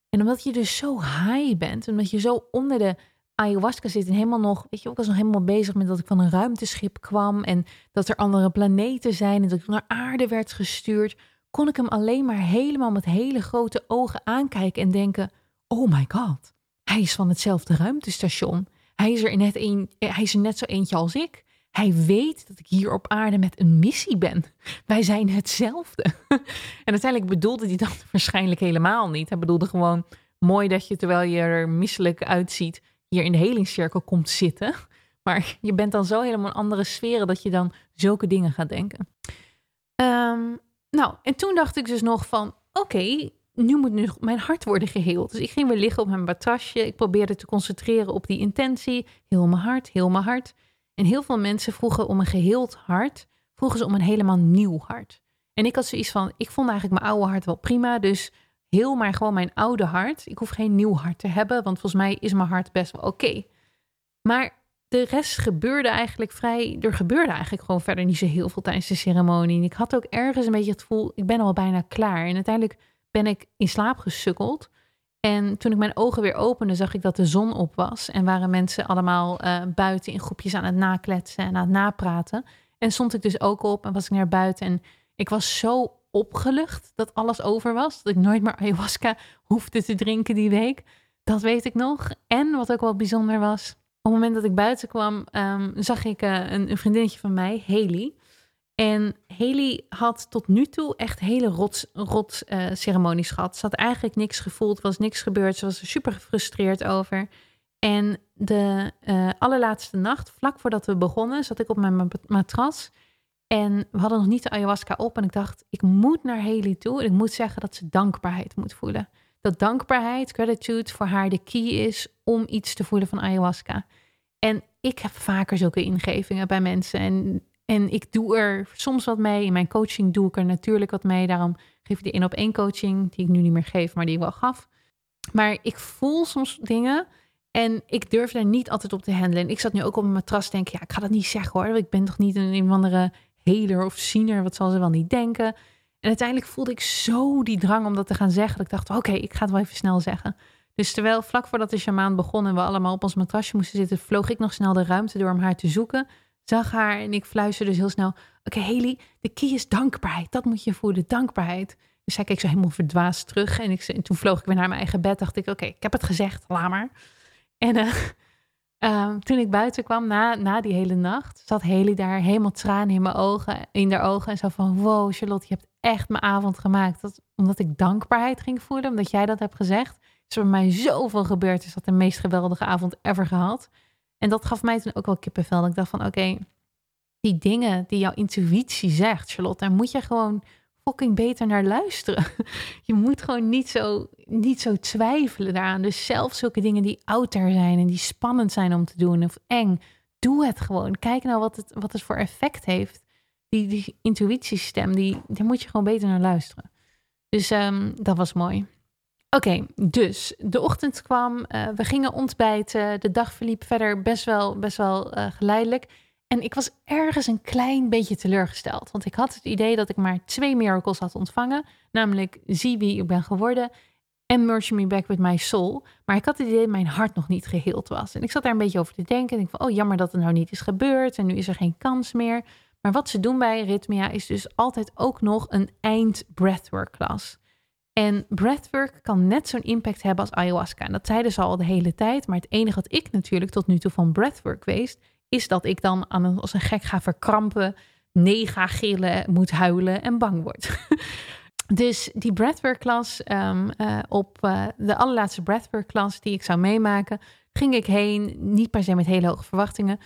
En omdat je dus zo high bent, omdat je zo onder de ayahuasca zit en helemaal nog, weet je, ik was nog helemaal bezig met dat ik van een ruimteschip kwam en dat er andere planeten zijn en dat ik naar aarde werd gestuurd, kon ik hem alleen maar helemaal met hele grote ogen aankijken en denken: Oh my god, hij is van hetzelfde ruimtestation. Hij is er net, een, hij is er net zo eentje als ik. Hij weet dat ik hier op aarde met een missie ben. Wij zijn hetzelfde. En uiteindelijk bedoelde hij dat waarschijnlijk helemaal niet. Hij bedoelde gewoon mooi dat je terwijl je er misselijk uitziet, hier in de helingscirkel komt zitten. Maar je bent dan zo helemaal in andere sferen dat je dan zulke dingen gaat denken. Ehm, nou, en toen dacht ik dus nog van, oké, nu moet nu mijn hart worden geheeld. Dus ik ging weer liggen op mijn batasje. Ik probeerde te concentreren op die intentie. Heel mijn hart, heel mijn hart. En heel veel mensen vroegen om een geheeld hart. Vroegen ze om een helemaal nieuw hart. En ik had zoiets van, ik vond eigenlijk mijn oude hart wel prima. Dus heel maar gewoon mijn oude hart. Ik hoef geen nieuw hart te hebben, want volgens mij is mijn hart best wel oké. Maar de rest gebeurde eigenlijk vrij. Er gebeurde eigenlijk gewoon verder niet zo heel veel tijdens de ceremonie. En ik had ook ergens een beetje het gevoel, ik ben al bijna klaar. En uiteindelijk ben ik in slaap gesukkeld. En toen ik mijn ogen weer opende, zag ik dat de zon op was. En waren mensen allemaal uh, buiten in groepjes aan het nakletsen en aan het napraten. En stond ik dus ook op en was ik naar buiten. En ik was zo opgelucht dat alles over was. Dat ik nooit meer ayahuasca hoefde te drinken die week. Dat weet ik nog. En wat ook wel bijzonder was, op het moment dat ik buiten kwam, um, zag ik uh, een, een, vriendinnetje van mij, Haley. En Haley had tot nu toe echt hele rot, rot ceremonies gehad. Ze had eigenlijk niks gevoeld, was niks gebeurd. Ze was er super gefrustreerd over. En de uh, allerlaatste nacht, vlak voordat we begonnen, zat ik op mijn matras. En we hadden nog niet de ayahuasca op. En ik dacht, ik moet naar Haley toe. En ik moet zeggen dat ze dankbaarheid moet voelen. Dat dankbaarheid, gratitude voor haar de key is om iets te voelen van ayahuasca. En ik heb vaker zulke ingevingen bij mensen. En, en ik doe er soms wat mee. In mijn coaching doe ik er natuurlijk wat mee. Daarom geef ik de één op één coaching, die ik nu niet meer geef, maar die ik wel gaf. Maar ik voel soms dingen en ik durf daar niet altijd op te handelen. ik zat nu ook op mijn matras denken, ja, ik ga dat niet zeggen hoor. Ik ben toch niet een, een andere heler of ziener, wat zal ze wel niet denken. En uiteindelijk voelde ik zo die drang om dat te gaan zeggen. Dat ik dacht, oké, ik ga het wel even snel zeggen. Dus terwijl vlak voordat de shamaan begon en we allemaal op ons matrasje moesten zitten, vloog ik nog snel de ruimte door om haar te zoeken. Zag haar en ik fluisterde dus heel snel, oké okay, Haley, de key is dankbaarheid. Dat moet je voelen, dankbaarheid. Dus zij keek zo helemaal verdwaasd terug en, ik, en toen vloog ik weer naar mijn eigen bed. Dacht ik, oké, ik heb het gezegd, laat maar. En uh, Um, toen ik buiten kwam na, na die hele nacht, zat Haley daar helemaal tranen in mijn ogen, in haar ogen. En zo van, wow Charlotte, je hebt echt mijn avond gemaakt. Dat, omdat ik dankbaarheid ging voelen, omdat jij dat hebt gezegd. Is er mij zoveel gebeurd. Is dat de meest geweldige avond ever gehad. En dat gaf mij toen ook wel kippenvel. Ik dacht van, oké, die dingen die jouw intuïtie zegt, Charlotte, daar moet je gewoon fucking beter naar luisteren. Je moet gewoon niet zo, niet zo twijfelen daaraan. Dus zelfs zulke dingen die outer zijn en die spannend zijn om te doen of eng, doe het gewoon. Kijk nou wat het, wat het voor effect heeft. Die, die intuïtiestem, die, daar moet je gewoon beter naar luisteren. Dus um, dat was mooi. Oké, dus de ochtend kwam, uh, we gingen ontbijten. De dag verliep verder best wel, best wel uh, geleidelijk. En ik was ergens een klein beetje teleurgesteld. Want ik had het idee dat ik maar twee miracles had ontvangen. Namelijk zie wie ik ben geworden. en Merge Me Back With My Soul. Maar ik had het idee dat mijn hart nog niet geheeld was. En ik zat daar een beetje over te denken. En ik van, oh jammer dat het nou niet is gebeurd. En nu is er geen kans meer. Maar wat ze doen bij Rhythmia is dus altijd ook nog een eind breathwork klas. En breathwork kan net zo'n impact hebben als ayahuasca. En dat zeiden ze al de hele tijd. Maar het enige wat ik natuurlijk tot nu toe van breathwork weet, is dat ik dan aan een, als een gek ga verkrampen, nee gillen, moet huilen en bang word. dus die breathwork klas, um, op uh, de allerlaatste breathwork klas die ik zou meemaken, ging ik heen. Niet per se met hele hoge verwachtingen.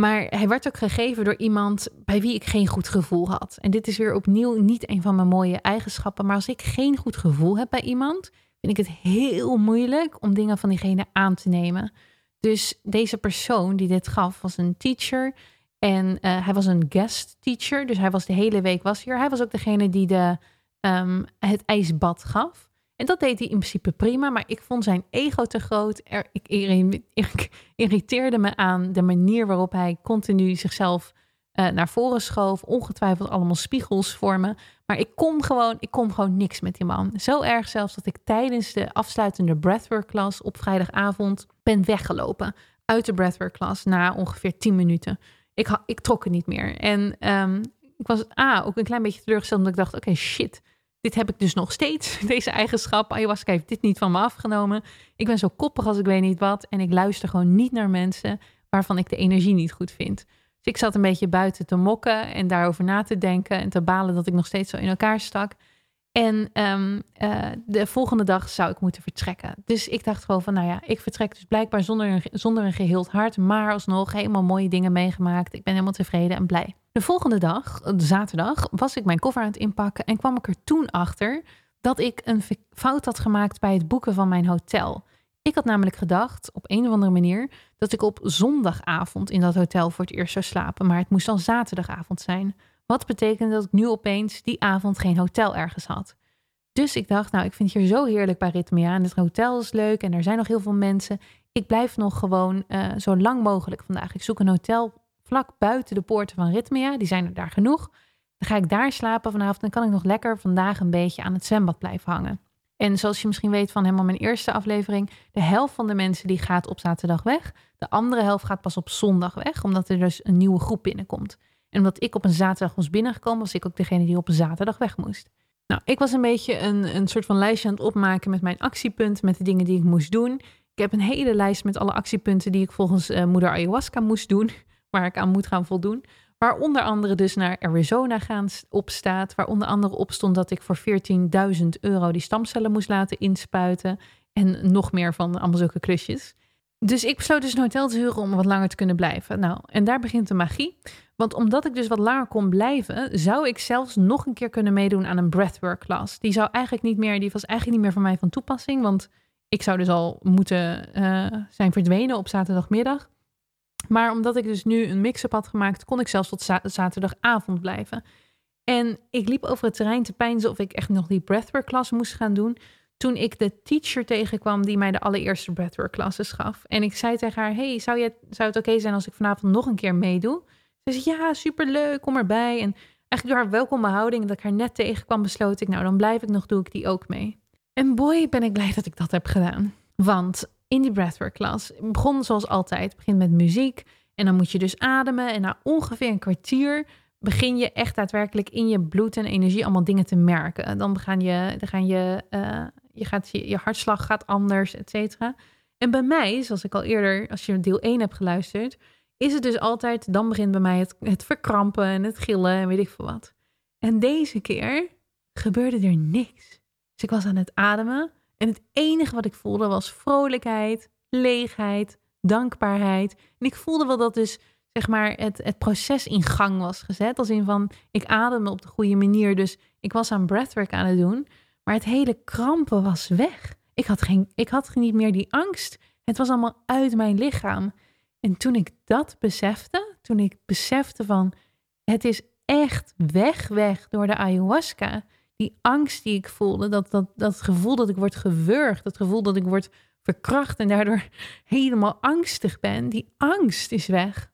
Maar hij werd ook gegeven door iemand bij wie ik geen goed gevoel had. En dit is weer opnieuw niet een van mijn mooie eigenschappen. Maar als ik geen goed gevoel heb bij iemand, vind ik het heel moeilijk om dingen van diegene aan te nemen. Dus deze persoon die dit gaf, was een teacher. En uh, hij was een guest teacher. Dus hij was de hele week was hier. Hij was ook degene die de, um, het ijsbad gaf. En dat deed hij in principe prima, maar ik vond zijn ego te groot. Ik, irriteerde me aan de manier waarop hij continu zichzelf uh, naar voren schoof. Ongetwijfeld allemaal spiegels voor me. Maar ik kon gewoon, ik kon gewoon niks met die man. Zo erg zelfs dat ik tijdens de afsluitende breathwork klas op vrijdagavond ben weggelopen. Uit de breathwork klas na ongeveer 10 minuten. Ik, ik trok het niet meer. En um, ik was ah, ook een klein beetje teleurgesteld omdat ik dacht, oké, shit dit heb ik dus nog steeds, deze eigenschap. Ayahuasca heeft dit niet van me afgenomen. Ik ben zo koppig als ik weet niet wat. En ik luister gewoon niet naar mensen waarvan ik de energie niet goed vind. Dus ik zat een beetje buiten te mokken en daarover na te denken en te balen dat ik nog steeds zo in elkaar stak. En um, uh, de volgende dag zou ik moeten vertrekken. Dus ik dacht gewoon van, nou ja, ik vertrek dus blijkbaar zonder een, zonder een geheeld hart, maar alsnog helemaal mooie dingen meegemaakt. Ik ben helemaal tevreden en blij. De volgende dag, zaterdag, was ik mijn koffer aan het inpakken en kwam ik er toen achter dat ik een fout had gemaakt bij het boeken van mijn hotel. Ik had namelijk gedacht, op een of andere manier, dat ik op zondagavond in dat hotel voor het eerst zou slapen, maar het moest dan zaterdagavond zijn. Wat betekende dat ik nu opeens die avond geen hotel ergens had. Dus ik dacht, nou, ik vind het hier zo heerlijk bij Ritmea en het hotel is leuk en er zijn nog heel veel mensen. Ik blijf nog gewoon uh, zo lang mogelijk vandaag. Ik zoek een hotel vlak buiten de poorten van Ritmea. Die zijn er daar genoeg. Dan ga ik daar slapen vanavond. Dan kan ik nog lekker vandaag een beetje aan het zwembad blijven hangen. En zoals je misschien weet van helemaal mijn eerste aflevering, de helft van de mensen die gaat op zaterdag weg. De andere helft gaat pas op zondag weg, omdat er dus een nieuwe groep binnenkomt. En omdat ik op een zaterdag was binnengekomen, was ik ook degene die op een zaterdag weg moest. Nou, ik was een beetje een, een soort van lijstje aan het opmaken met mijn actiepunten, met de dingen die ik moest doen. Ik heb een hele lijst met alle actiepunten die ik volgens uh, moeder ayahuasca moest doen waar ik aan moet gaan voldoen. Waar onder andere dus naar Arizona gaan op staat. Waar onder andere op stond dat ik voor 14.000 euro die stamcellen moest laten inspuiten. En nog meer van allemaal zulke klusjes. Dus ik besloot dus een hotel te huren om wat langer te kunnen blijven. Nou, en daar begint de magie. Want omdat ik dus wat langer kon blijven, zou ik zelfs nog een keer kunnen meedoen aan een breathwork class. Die zou eigenlijk niet meer, die was eigenlijk niet meer voor mij van toepassing. Want ik zou dus al moeten uh, zijn verdwenen op zaterdagmiddag. Maar omdat ik dus nu een mix-up had gemaakt, kon ik zelfs tot zaterdagavond blijven. En ik liep over het terrein te pijnzen of ik echt nog die breathwork klas moest gaan doen. Toen ik de teacher tegenkwam die mij de allereerste breathwork classes gaf. En ik zei tegen haar, hey, zou, zou het oké zijn als ik vanavond nog een keer meedoe? Ze zei, ja, superleuk, kom erbij. En eigenlijk door haar welkome houding, dat ik haar net tegenkwam, besloot ik, nou dan blijf ik nog, doe ik die ook mee. En boy, ben ik blij dat ik dat heb gedaan. Want in die breathwork klas. begon zoals altijd. Begint met muziek en dan moet je dus ademen. En na ongeveer een kwartier begin je echt daadwerkelijk in je bloed en energie allemaal dingen te merken. Dan gaan je, dan gaan je, uh, je, gaat, je, je hartslag gaat anders, et cetera. En bij mij, zoals ik al eerder, als je deel 1 hebt geluisterd, is het dus altijd, dan begint bij mij het, het verkrampen en het gillen en weet ik veel wat. En deze keer gebeurde er niks. Dus ik was aan het ademen en het enige wat ik voelde was vrolijkheid, leegheid, dankbaarheid. En ik voelde wel dat dus zeg maar het, het proces in gang was gezet. Als in van ik ademde op de goede manier. Dus ik was aan breathwork aan het doen. Maar het hele krampen was weg. Ik had, geen, ik had niet meer die angst. Het was allemaal uit mijn lichaam. En toen ik dat besefte, toen ik besefte van het is echt weg, weg door de ayahuasca die angst die ik voelde, dat, dat, dat gevoel dat ik word gewurgd, dat gevoel dat ik word verkracht en daardoor helemaal angstig ben, die angst is weg.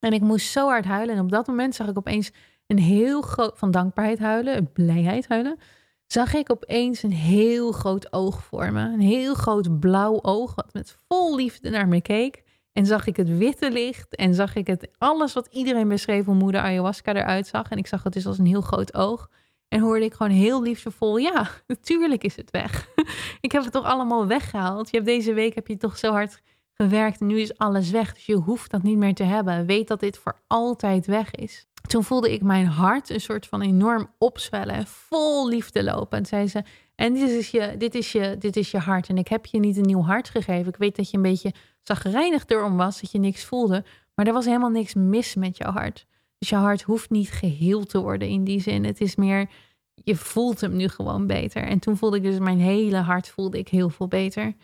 En ik moest zo hard huilen. En op dat moment zag ik opeens een heel groot, van dankbaarheid huilen, blijheid huilen, zag ik opeens een heel groot oog voor me. Een heel groot blauw oog, wat met vol liefde naar me keek. En zag ik het witte licht en zag ik het alles wat iedereen beschreef hoe moeder ayahuasca eruit zag. En ik zag het dus als een heel groot oog. En hoorde ik gewoon heel liefdevol, ja, natuurlijk is het weg. ik heb het toch allemaal weggehaald. Je hebt deze week heb je toch zo hard gewerkt en nu is alles weg. Dus je hoeft dat niet meer te hebben. Weet dat dit voor altijd weg is. Toen voelde ik mijn hart een soort van enorm opzwellen en vol liefde lopen. En zei ze, en dit is, je, dit, is je, dit is je hart. En ik heb je niet een nieuw hart gegeven. Ik weet dat je een beetje zagrijnig erom was, dat je niks voelde. Maar er was helemaal niks mis met jouw hart. Dus je hart hoeft niet geheeld te worden in die zin. Het is meer, je voelt hem nu gewoon beter. En toen voelde ik dus mijn hele hart voelde ik heel veel beter.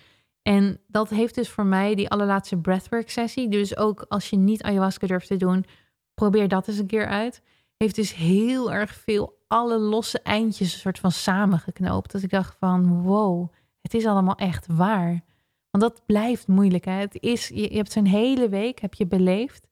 En dat heeft dus voor mij die allerlaatste breathwork sessie. Dus ook als je niet ayahuasca durft te doen, probeer dat eens een keer uit. Heeft dus heel erg veel alle losse eindjes een soort van samengeknoopt. Dat ik dacht van wow, het is allemaal echt waar. Want dat blijft moeilijk. Hè? Het is, je, je hebt zo'n hele week heb je beleefd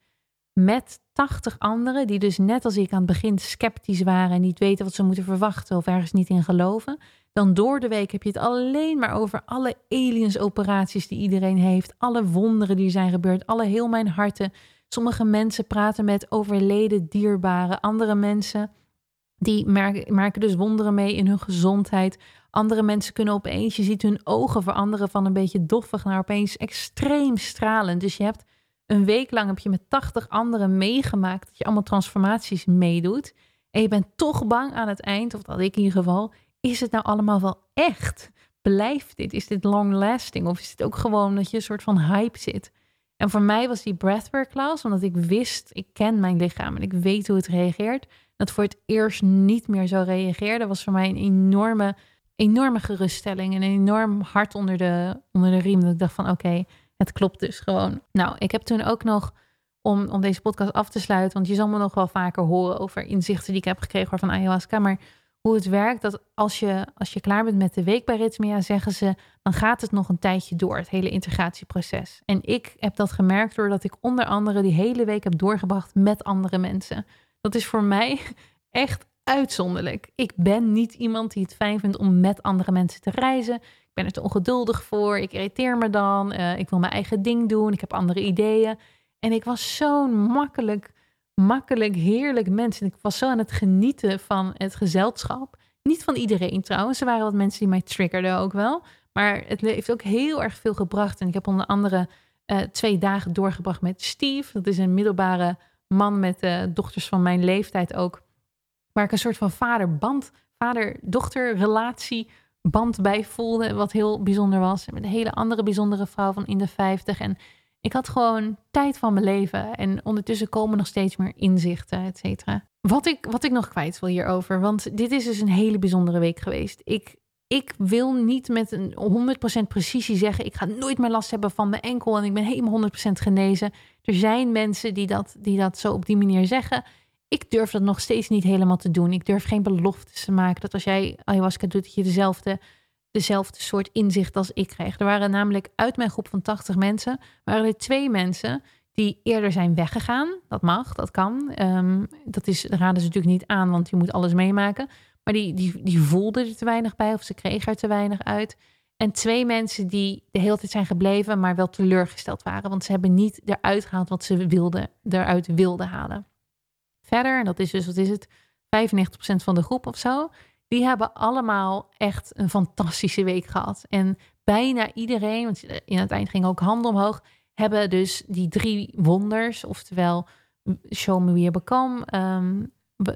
met 80 anderen die dus net als ik aan het begin sceptisch waren en niet weten wat ze moeten verwachten of ergens niet in geloven. Dan door de week heb je het alleen maar over alle aliens operaties die iedereen heeft, alle wonderen die zijn gebeurd, alle heel mijn harten. Sommige mensen praten met overleden dierbaren, andere mensen die merken, merken dus wonderen mee in hun gezondheid. Andere mensen kunnen opeens, je ziet hun ogen veranderen van een beetje doffig naar opeens extreem stralend. Dus je hebt een week lang heb je met 80 anderen meegemaakt dat je allemaal transformaties meedoet. En je bent toch bang aan het eind, of dat ik in ieder geval, is het nou allemaal wel echt? Blijft dit? Is dit long lasting? Of is het ook gewoon dat je een soort van hype zit? En voor mij was die breathwork class, omdat ik wist, ik ken mijn lichaam en ik weet hoe het reageert. Dat voor het eerst niet meer zo reageerde, was voor mij een enorme, enorme geruststelling. En een enorm hart onder de, onder de riem. Dat ik dacht van oké, het klopt dus gewoon. Nou, ik heb toen ook nog, om, om deze podcast af te sluiten, want je zal me nog wel vaker horen over inzichten die ik heb gekregen van ayahuasca. Maar hoe het werkt, dat als je, als je klaar bent met de week bij Ritmia, zeggen ze, dan gaat het nog een tijdje door, het hele integratieproces. En ik heb dat gemerkt doordat ik onder andere die hele week heb doorgebracht met andere mensen. Dat is voor mij echt uitzonderlijk. Ik ben niet iemand die het fijn vindt om met andere mensen te reizen. Ben er te ongeduldig voor. Ik irriteer me dan. Uh, ik wil mijn eigen ding doen. Ik heb andere ideeën. En ik was zo'n makkelijk makkelijk, heerlijk mensen. Ik was zo aan het genieten van het gezelschap. Niet van iedereen trouwens. Er waren wat mensen die mij triggerden ook wel. Maar het heeft ook heel erg veel gebracht. En ik heb onder andere uh, twee dagen doorgebracht met Steve. Dat is een middelbare man met uh, dochters van mijn leeftijd ook. Waar ik een soort van vader-band, vader-dochter relatie band bij voelde. Wat heel bijzonder was. Met een hele andere bijzondere vrouw van in de 50. En ik had gewoon tijd van mijn leven. En ondertussen komen nog steeds meer inzichten, et cetera. Wat ik, wat ik nog kwijt wil hierover. Want dit is dus een hele bijzondere week geweest. Ik, ik wil niet met een 100% precisie zeggen... ik ga nooit meer last hebben van mijn enkel... en ik ben helemaal 100% genezen. Er zijn mensen die dat, die dat zo op die manier zeggen. Ik durf dat nog steeds niet helemaal te doen. Ik durf geen beloftes te maken... dat als jij ayahuasca doet, dat je dezelfde dezelfde soort inzicht als ik kreeg. Er waren namelijk uit mijn groep van 80 mensen, waren er twee mensen die eerder zijn weggegaan. Dat mag, dat kan. Um, dat is, raden ze natuurlijk niet aan, want je moet alles meemaken. Maar die, die, die voelden er te weinig bij of ze kregen er te weinig uit. En twee mensen die de hele tijd zijn gebleven, maar wel teleurgesteld waren. Want ze hebben niet eruit gehaald wat ze wilden, eruit wilden halen. Verder, en dat is dus, wat is het, 95% van de groep of zo, die hebben allemaal echt een fantastische week gehad. En bijna iedereen, want in het eind ging ook handen omhoog, hebben dus die drie wonders, oftewel Show Me Where Become, um,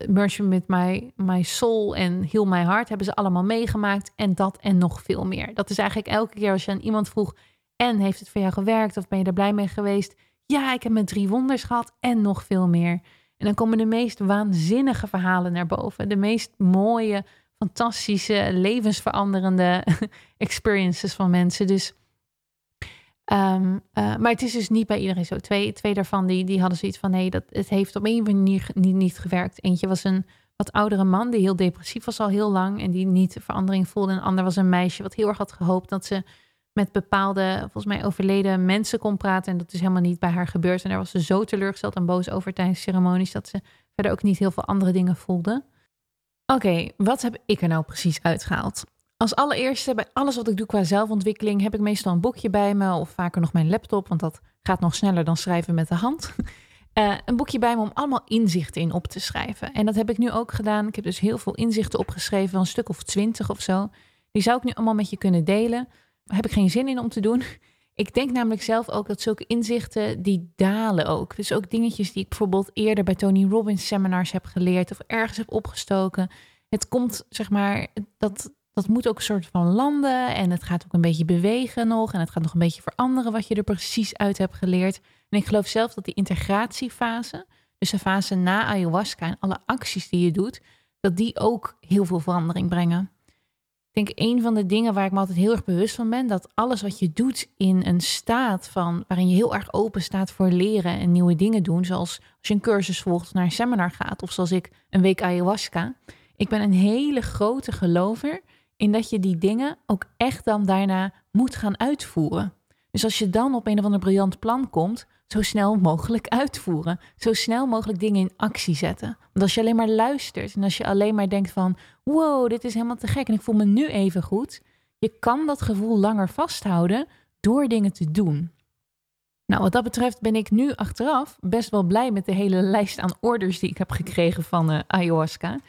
Merge met my, my Soul en Heal My Heart, hebben ze allemaal meegemaakt. En dat en nog veel meer. Dat is eigenlijk elke keer als je aan iemand vroeg, en heeft het voor jou gewerkt of ben je er blij mee geweest? Ja, ik heb mijn drie wonders gehad en nog veel meer. En dan komen de meest waanzinnige verhalen naar boven. De meest mooie, fantastische, levensveranderende experiences van mensen. Dus, um, uh, maar het is dus niet bij iedereen zo. Twee, twee daarvan die, die hadden zoiets van: nee, dat, het heeft op een manier niet, niet gewerkt. Eentje was een wat oudere man die heel depressief was al heel lang en die niet verandering voelde. Een ander was een meisje wat heel erg had gehoopt dat ze met bepaalde, volgens mij overleden mensen kon praten. En dat is helemaal niet bij haar gebeurd. En daar was ze zo teleurgesteld en boos over tijdens ceremonies dat ze verder ook niet heel veel andere dingen voelde. Oké, wat heb ik er nou precies uitgehaald? Als allereerste, bij alles wat ik doe qua zelfontwikkeling, heb ik meestal een boekje bij me of vaker nog mijn laptop, want dat gaat nog sneller dan schrijven met de hand. Uh, een boekje bij me om allemaal inzichten in op te schrijven. En dat heb ik nu ook gedaan. Ik heb dus heel veel inzichten opgeschreven, een stuk of twintig of zo. Die zou ik nu allemaal met je kunnen delen. Heb ik geen zin in om te doen. Ik denk namelijk zelf ook dat zulke inzichten, die dalen ook. Dus ook dingetjes die ik bijvoorbeeld eerder bij Tony Robbins seminars heb geleerd of ergens heb opgestoken. Het komt, zeg maar, dat, dat moet ook een soort van landen en het gaat ook een beetje bewegen nog en het gaat nog een beetje veranderen wat je er precies uit hebt geleerd. En ik geloof zelf dat die integratiefase, dus de fase na ayahuasca en alle acties die je doet, dat die ook heel veel verandering brengen. Ik denk een van de dingen waar ik me altijd heel erg bewust van ben, dat alles wat je doet in een staat van waarin je heel erg open staat voor leren en nieuwe dingen doen, zoals als je een cursus volgt, naar een seminar gaat, of zoals ik een week ayahuasca. Ik ben een hele grote gelover in dat je die dingen ook echt dan daarna moet gaan uitvoeren. Dus als je dan op een of ander briljant plan komt, zo snel mogelijk uitvoeren. Zo snel mogelijk dingen in actie zetten. Want als je alleen maar luistert en als je alleen maar denkt van, wow, dit is helemaal te gek en ik voel me nu even goed. Je kan dat gevoel langer vasthouden door dingen te doen. Nou, wat dat betreft ben ik nu achteraf best wel blij met de hele lijst aan orders die ik heb gekregen van uh, ayahuasca.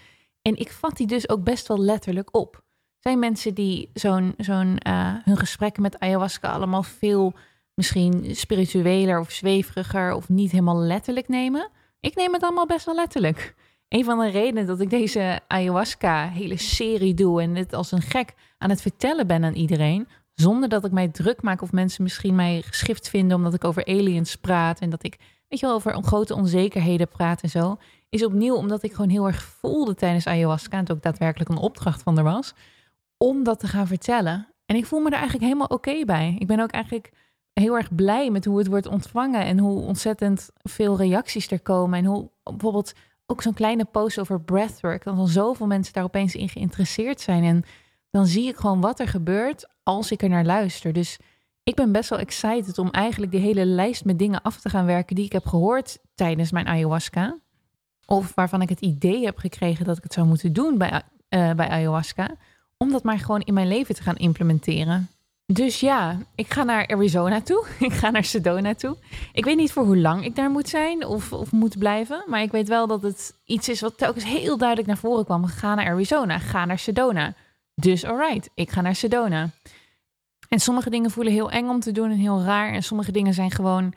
En ik vat die dus ook best wel letterlijk op zijn mensen die zo'n, zo'n uh, hun gesprekken met ayahuasca allemaal veel misschien spiritueler of zweveriger of niet helemaal letterlijk nemen. Ik neem het allemaal best wel letterlijk. Een van de redenen dat ik deze ayahuasca hele serie doe en het als een gek aan het vertellen ben aan iedereen, zonder dat ik mij druk maak of mensen misschien mij geschift vinden omdat ik over aliens praat en dat ik, weet je wel, over grote onzekerheden praat en zo, is opnieuw omdat ik gewoon heel erg voelde tijdens ayahuasca en het ook daadwerkelijk een opdracht van er was om dat te gaan vertellen. En ik voel me er eigenlijk helemaal oké bij. Ik ben ook eigenlijk heel erg blij met hoe het wordt ontvangen en hoe ontzettend veel reacties er komen. En hoe bijvoorbeeld ook zo'n kleine post over breathwork, dat dan zoveel mensen daar opeens in geïnteresseerd zijn. En dan zie ik gewoon wat er gebeurt als ik er naar luister. Dus ik ben best wel excited om eigenlijk die hele lijst met dingen af te gaan werken die ik heb gehoord tijdens mijn ayahuasca. Of waarvan ik het idee heb gekregen dat ik het zou moeten doen bij, uh, bij ayahuasca om dat maar gewoon in mijn leven te gaan implementeren. Dus ja, ik ga naar Arizona toe. Ik ga naar Sedona toe. Ik weet niet voor hoe lang ik daar moet zijn of, of moet blijven. Maar ik weet wel dat het iets is wat telkens heel duidelijk naar voren kwam. Ga naar Arizona, ga naar Sedona. Dus alright, ik ga naar Sedona. En sommige dingen voelen heel eng om te doen en heel raar. En sommige dingen zijn gewoon,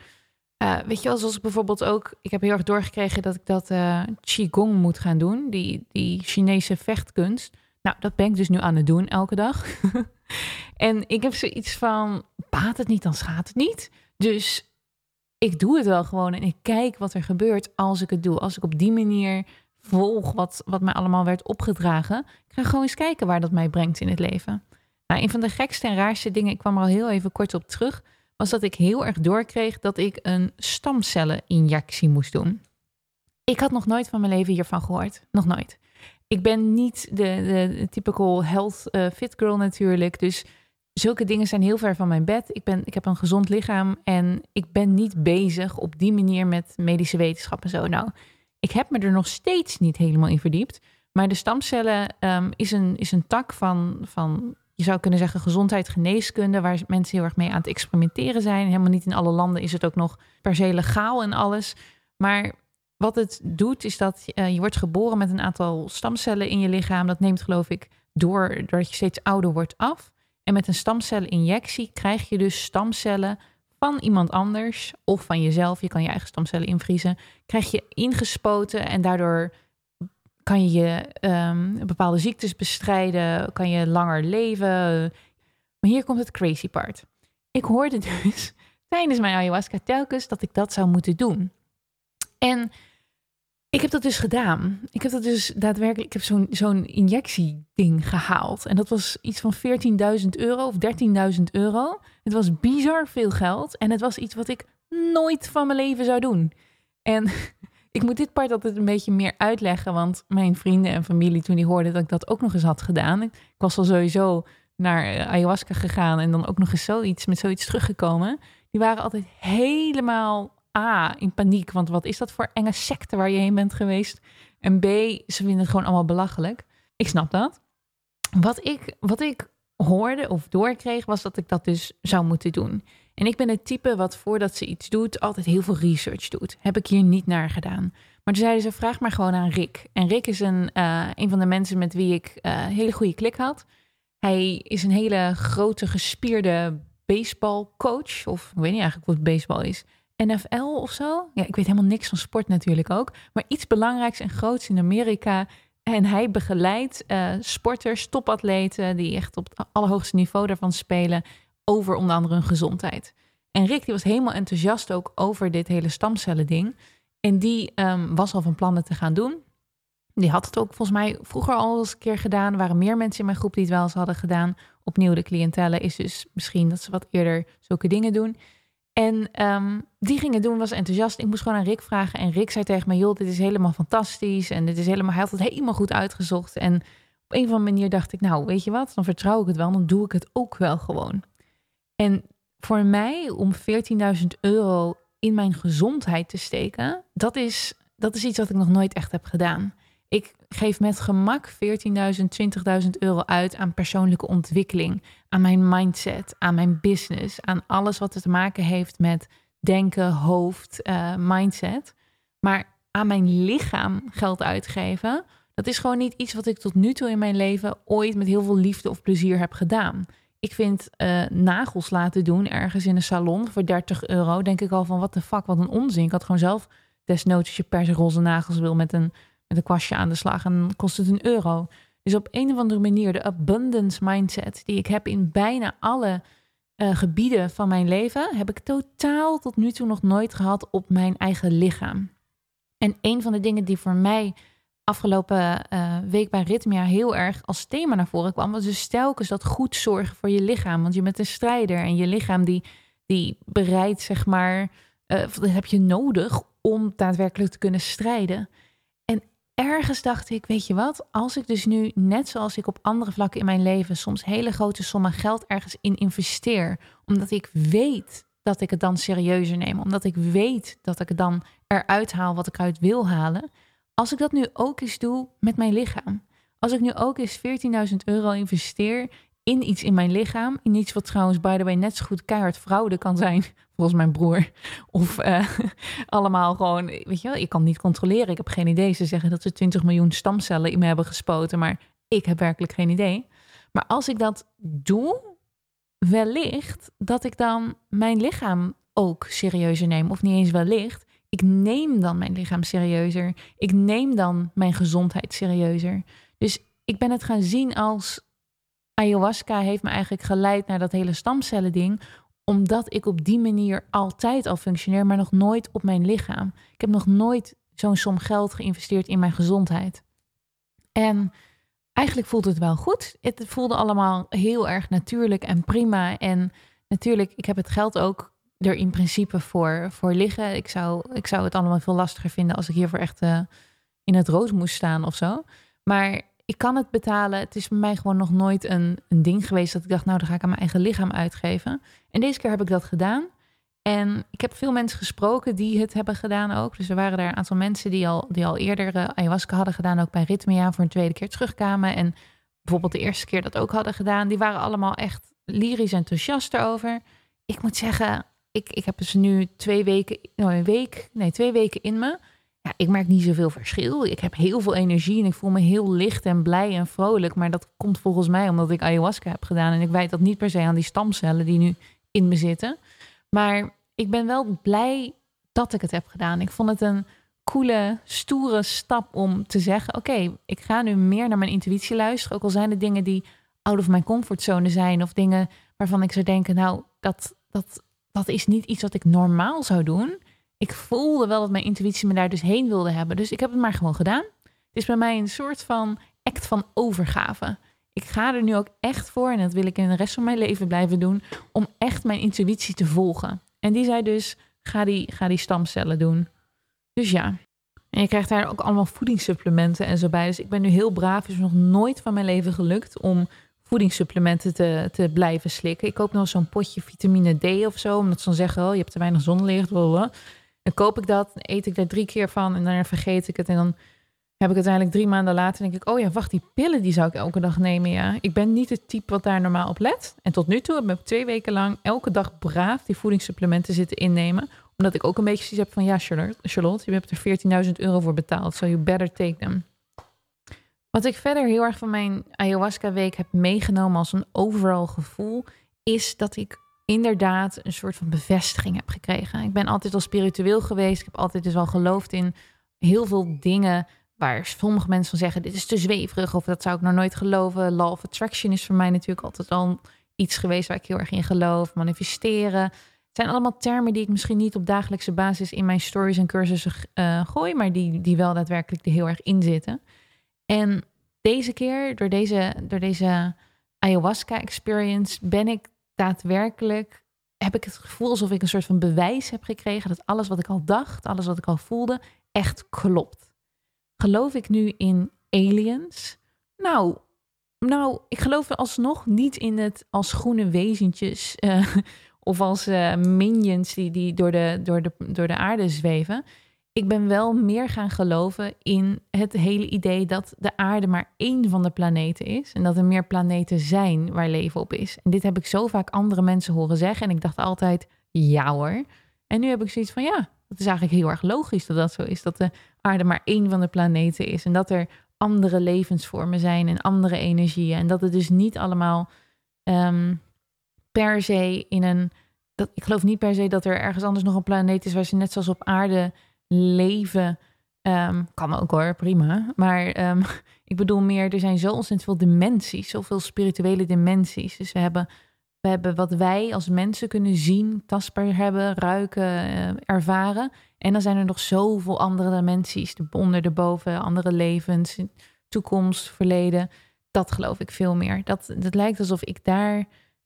uh, weet je wel, zoals bijvoorbeeld ook... Ik heb heel erg doorgekregen dat ik dat uh, Qigong moet gaan doen. Die, die Chinese vechtkunst. Nou, dat ben ik dus nu aan het doen elke dag. en ik heb zoiets van, baat het niet, dan schaadt het niet. Dus ik doe het wel gewoon en ik kijk wat er gebeurt als ik het doe. Als ik op die manier volg wat, wat mij allemaal werd opgedragen. Ik ga gewoon eens kijken waar dat mij brengt in het leven. Nou, een van de gekste en raarste dingen, ik kwam er al heel even kort op terug, was dat ik heel erg doorkreeg dat ik een stamcelleninjectie moest doen. Ik had nog nooit van mijn leven hiervan gehoord. Nog nooit ik ben niet de, de, typical health uh, fit girl natuurlijk. Dus zulke dingen zijn heel ver van mijn bed. Ik, ben, ik heb een gezond lichaam en ik ben niet bezig op die manier met medische wetenschap en zo. Nou, ik heb me er nog steeds niet helemaal in verdiept. Maar de stamcellen um, is, een, is een tak van, van, je zou kunnen zeggen, gezondheid, geneeskunde, waar mensen heel erg mee aan het experimenteren zijn. Helemaal niet in alle landen is het ook nog per se legaal en alles. Maar wat het doet, is dat uh, je wordt geboren met een aantal stamcellen in je lichaam. Dat neemt, geloof ik, door doordat je steeds ouder wordt af. En met een stamcelleninjectie krijg je dus stamcellen van iemand anders of van jezelf. Je kan je eigen stamcellen invriezen. Krijg je ingespoten en daardoor kan je um, bepaalde ziektes bestrijden. Kan je langer leven. Maar hier komt het crazy part. Ik hoorde dus tijdens mijn ayahuasca telkens dat ik dat zou moeten doen. En ik heb dat dus gedaan. Ik heb dat dus daadwerkelijk, ik heb zo'n zo'n injectieding gehaald. En dat was iets van 14.000 euro of 13.000 euro. Het was bizar veel geld. En het was iets wat ik nooit van mijn leven zou doen. En ik moet dit part altijd een beetje meer uitleggen. Want mijn vrienden en familie, toen die hoorden dat ik dat ook nog eens had gedaan. Ik was al sowieso naar ayahuasca gegaan en dan ook nog eens zoiets met zoiets teruggekomen. Die waren altijd helemaal A, in paniek. Want wat is dat voor enge secte waar je heen bent geweest? En B, ze vinden het gewoon allemaal belachelijk. ik snap dat. Wat ik, wat ik hoorde of doorkreeg, was dat ik dat dus zou moeten doen. En ik ben het type wat voordat ze iets doet, altijd heel veel research doet. Heb ik hier niet naar gedaan. Maar toen zeiden ze, vraag maar gewoon aan Rick. En Rick is een, uh, een van de mensen met wie ik uh, hele goede klik had. Hij is een hele grote, gespierde baseballcoach. Of ik weet niet eigenlijk wat baseball is. NFL of zo. Ja, ik weet helemaal niks van sport natuurlijk ook. Maar iets belangrijks en groots in Amerika. En hij begeleidt uh, sporters, topatleten, die echt op het allerhoogste niveau daarvan spelen, over onder andere hun gezondheid. En Rick die was helemaal enthousiast ook over dit hele stamcellen ding. En die um, was al van plannen te gaan doen. Die had het ook volgens mij vroeger al eens een keer gedaan. Er waren meer mensen in mijn groep die het wel eens hadden gedaan. Opnieuw de cliëntele is dus misschien dat ze wat eerder zulke dingen doen. En um, die gingen doen, was enthousiast. Ik moest gewoon aan Rick vragen. En Rick zei tegen me, joh, dit is helemaal fantastisch. En dit is helemaal, hij had het helemaal goed uitgezocht. En op een of andere manier dacht ik, nou, weet je wat? Dan vertrouw ik het wel, dan doe ik het ook wel gewoon. En voor mij om 14.000 euro in mijn gezondheid te steken, dat is, dat is iets wat ik nog nooit echt heb gedaan. Ik geef met gemak 14.000, 20.000 euro uit aan persoonlijke ontwikkeling, aan mijn mindset, aan mijn business, aan alles wat te maken heeft met denken, hoofd, uh, mindset. Maar aan mijn lichaam geld uitgeven, dat is gewoon niet iets wat ik tot nu toe in mijn leven ooit met heel veel liefde of plezier heb gedaan. Ik vind uh, nagels laten doen ergens in een salon voor 30 euro. Denk ik al van wat de fuck, wat een onzin. Ik had gewoon zelf desnoods als je per se roze nagels wil met een, met een kwastje aan de slag. En kost het een euro. Dus op een of andere manier de abundance mindset die ik heb in bijna alle uh, gebieden van mijn leven, heb ik totaal tot nu toe nog nooit gehad op mijn eigen lichaam. En een van de dingen die voor mij afgelopen uh, week bij Ritmia heel erg als thema naar voren kwam, was dus telkens dat goed zorgen voor je lichaam. Want je bent een strijder en je lichaam die, die bereidt, zeg maar, dat heb je nodig om daadwerkelijk te kunnen strijden. En ergens dacht ik, weet je wat, als ik dus nu, net zoals ik op andere vlakken in mijn leven, soms hele grote sommen geld ergens in investeer, omdat ik weet dat ik het dan serieuzer neem, omdat ik weet dat ik het dan eruit haal wat ik eruit wil halen als ik dat nu ook eens doe met mijn lichaam. Als ik nu ook eens 14.000 euro investeer in iets in mijn lichaam. In iets wat trouwens, by the way, net zo goed keihard fraude kan zijn. Volgens mijn broer. Of uh, allemaal gewoon, weet je wel, ik kan niet controleren. Ik heb geen idee. Ze zeggen dat ze 20 miljoen stamcellen in me hebben gespoten. Maar ik heb werkelijk geen idee. Maar als ik dat doe, wellicht dat ik dan mijn lichaam ook serieuzer neem. Of niet eens wellicht. Ik neem dan mijn lichaam serieuzer. Ik neem dan mijn gezondheid serieuzer. Dus ik ben het gaan zien als ayahuasca heeft me eigenlijk geleid naar dat hele stamcellen ding omdat ik op die manier altijd al functioneer, maar nog nooit op mijn lichaam. Ik heb nog nooit zo'n som geld geïnvesteerd in mijn gezondheid. En eigenlijk voelt het wel goed. Het voelde allemaal heel erg natuurlijk en prima. En natuurlijk, ik heb het geld ook er in principe voor, voor liggen. Ik zou, ik zou het allemaal veel lastiger vinden als ik hiervoor echt uh, in het rood moest staan of zo. Maar ik kan het betalen. Het is bij mij gewoon nog nooit een, een ding geweest dat ik dacht, nou, dan ga ik aan mijn eigen lichaam uitgeven. En deze keer heb ik dat gedaan. En ik heb veel mensen gesproken die het hebben gedaan ook. Dus er waren daar een aantal mensen die al, die al eerder uh, ayahuasca hadden gedaan, ook bij Ritmia voor een tweede keer terugkwamen. En bijvoorbeeld de eerste keer dat ook hadden gedaan. Die waren allemaal echt lyrisch enthousiast erover. Ik moet zeggen, ik, ik heb dus nu twee weken, nou een week, nee, twee weken in me. Ja, ik merk niet zoveel verschil. Ik heb heel veel energie en ik voel me heel licht en blij en vrolijk. Maar dat komt volgens mij omdat ik ayahuasca heb gedaan. En ik weet dat niet per se aan die stamcellen die nu in me zitten. Maar ik ben wel blij dat ik het heb gedaan. Ik vond het een coole, stoere stap om te zeggen: Oké, ik ga nu meer naar mijn intuïtie luisteren. Ook al zijn het dingen die out of mijn comfortzone zijn. Of dingen waarvan ik zou denken: Nou, dat, dat dat is niet iets wat ik normaal zou doen. Ik voelde wel dat mijn intuïtie me daar dus heen wilde hebben. Dus ik heb het maar gewoon gedaan. Het is bij mij een soort van act van overgave. Ik ga er nu ook echt voor, en dat wil ik in de rest van mijn leven blijven doen, om echt mijn intuïtie te volgen. En die zei dus, ga die, ga die stamcellen doen. Dus ja. En je krijgt daar ook allemaal voedingssupplementen en zo bij. Dus ik ben nu heel braaf. Het is nog nooit van mijn leven gelukt om voedingssupplementen te, te blijven slikken. Ik koop nog zo'n potje vitamine D of zo, omdat ze dan zeggen, oh, je hebt te weinig zonlicht. Koop ik dat, eet ik daar drie keer van en dan vergeet ik het. En dan heb ik uiteindelijk drie maanden later denk ik, oh ja, wacht, die pillen die zou ik elke dag nemen. Ja, ik ben niet het type wat daar normaal op let. En tot nu toe heb ik twee weken lang elke dag braaf die voedingssupplementen zitten innemen. Omdat ik ook een beetje zoiets heb van, ja, Charlotte, je hebt er 14.000 euro voor betaald, so you better take them. Wat ik verder heel erg van mijn ayahuasca week heb meegenomen als een overal gevoel, is dat ik inderdaad een soort van bevestiging heb gekregen. Ik ben altijd al spiritueel geweest. Ik heb altijd dus al geloofd in heel veel dingen waar sommige mensen van zeggen: dit is te zweverig of dat zou ik nou nooit geloven. Law of attraction is voor mij natuurlijk altijd al iets geweest waar ik heel erg in geloof. Manifesteren. Het zijn allemaal termen die ik misschien niet op dagelijkse basis in mijn stories en cursussen uh, gooi, maar die, die wel daadwerkelijk er heel erg in zitten. En deze keer, door deze, door deze ayahuasca experience, ben ik daadwerkelijk, heb ik het gevoel alsof ik een soort van bewijs heb gekregen dat alles wat ik al dacht, alles wat ik al voelde, echt klopt. Geloof ik nu in aliens? Nou, nou, ik geloof alsnog niet in het als groene wezentjes uh, of als uh, minions die, die door, de, door, de, door de aarde zweven ik ben wel meer gaan geloven in het hele idee dat de aarde maar één van de planeten is. En dat er meer planeten zijn waar leven op is. En dit heb ik zo vaak andere mensen horen zeggen. En ik dacht altijd, ja hoor. En nu heb ik zoiets van, ja, het is eigenlijk heel erg logisch dat dat zo is. Dat de aarde maar één van de planeten is. En dat er andere levensvormen zijn en andere energieën. En dat het dus niet allemaal um, per se in een... Dat, ik geloof niet per se dat er ergens anders nog een planeet is waar ze net zoals op aarde leven. Um, kan ook hoor, prima. Maar ehm, ik bedoel meer, er zijn zo ontzettend veel dimensies, zoveel spirituele dimensies. Dus we hebben, we hebben wat wij als mensen kunnen zien, tastbaar hebben, ruiken, uh, ervaren. En dan zijn er nog zoveel andere dimensies, de onder, de boven, andere levens, toekomst, verleden. Dat geloof ik veel meer. Dat, het lijkt alsof ik daar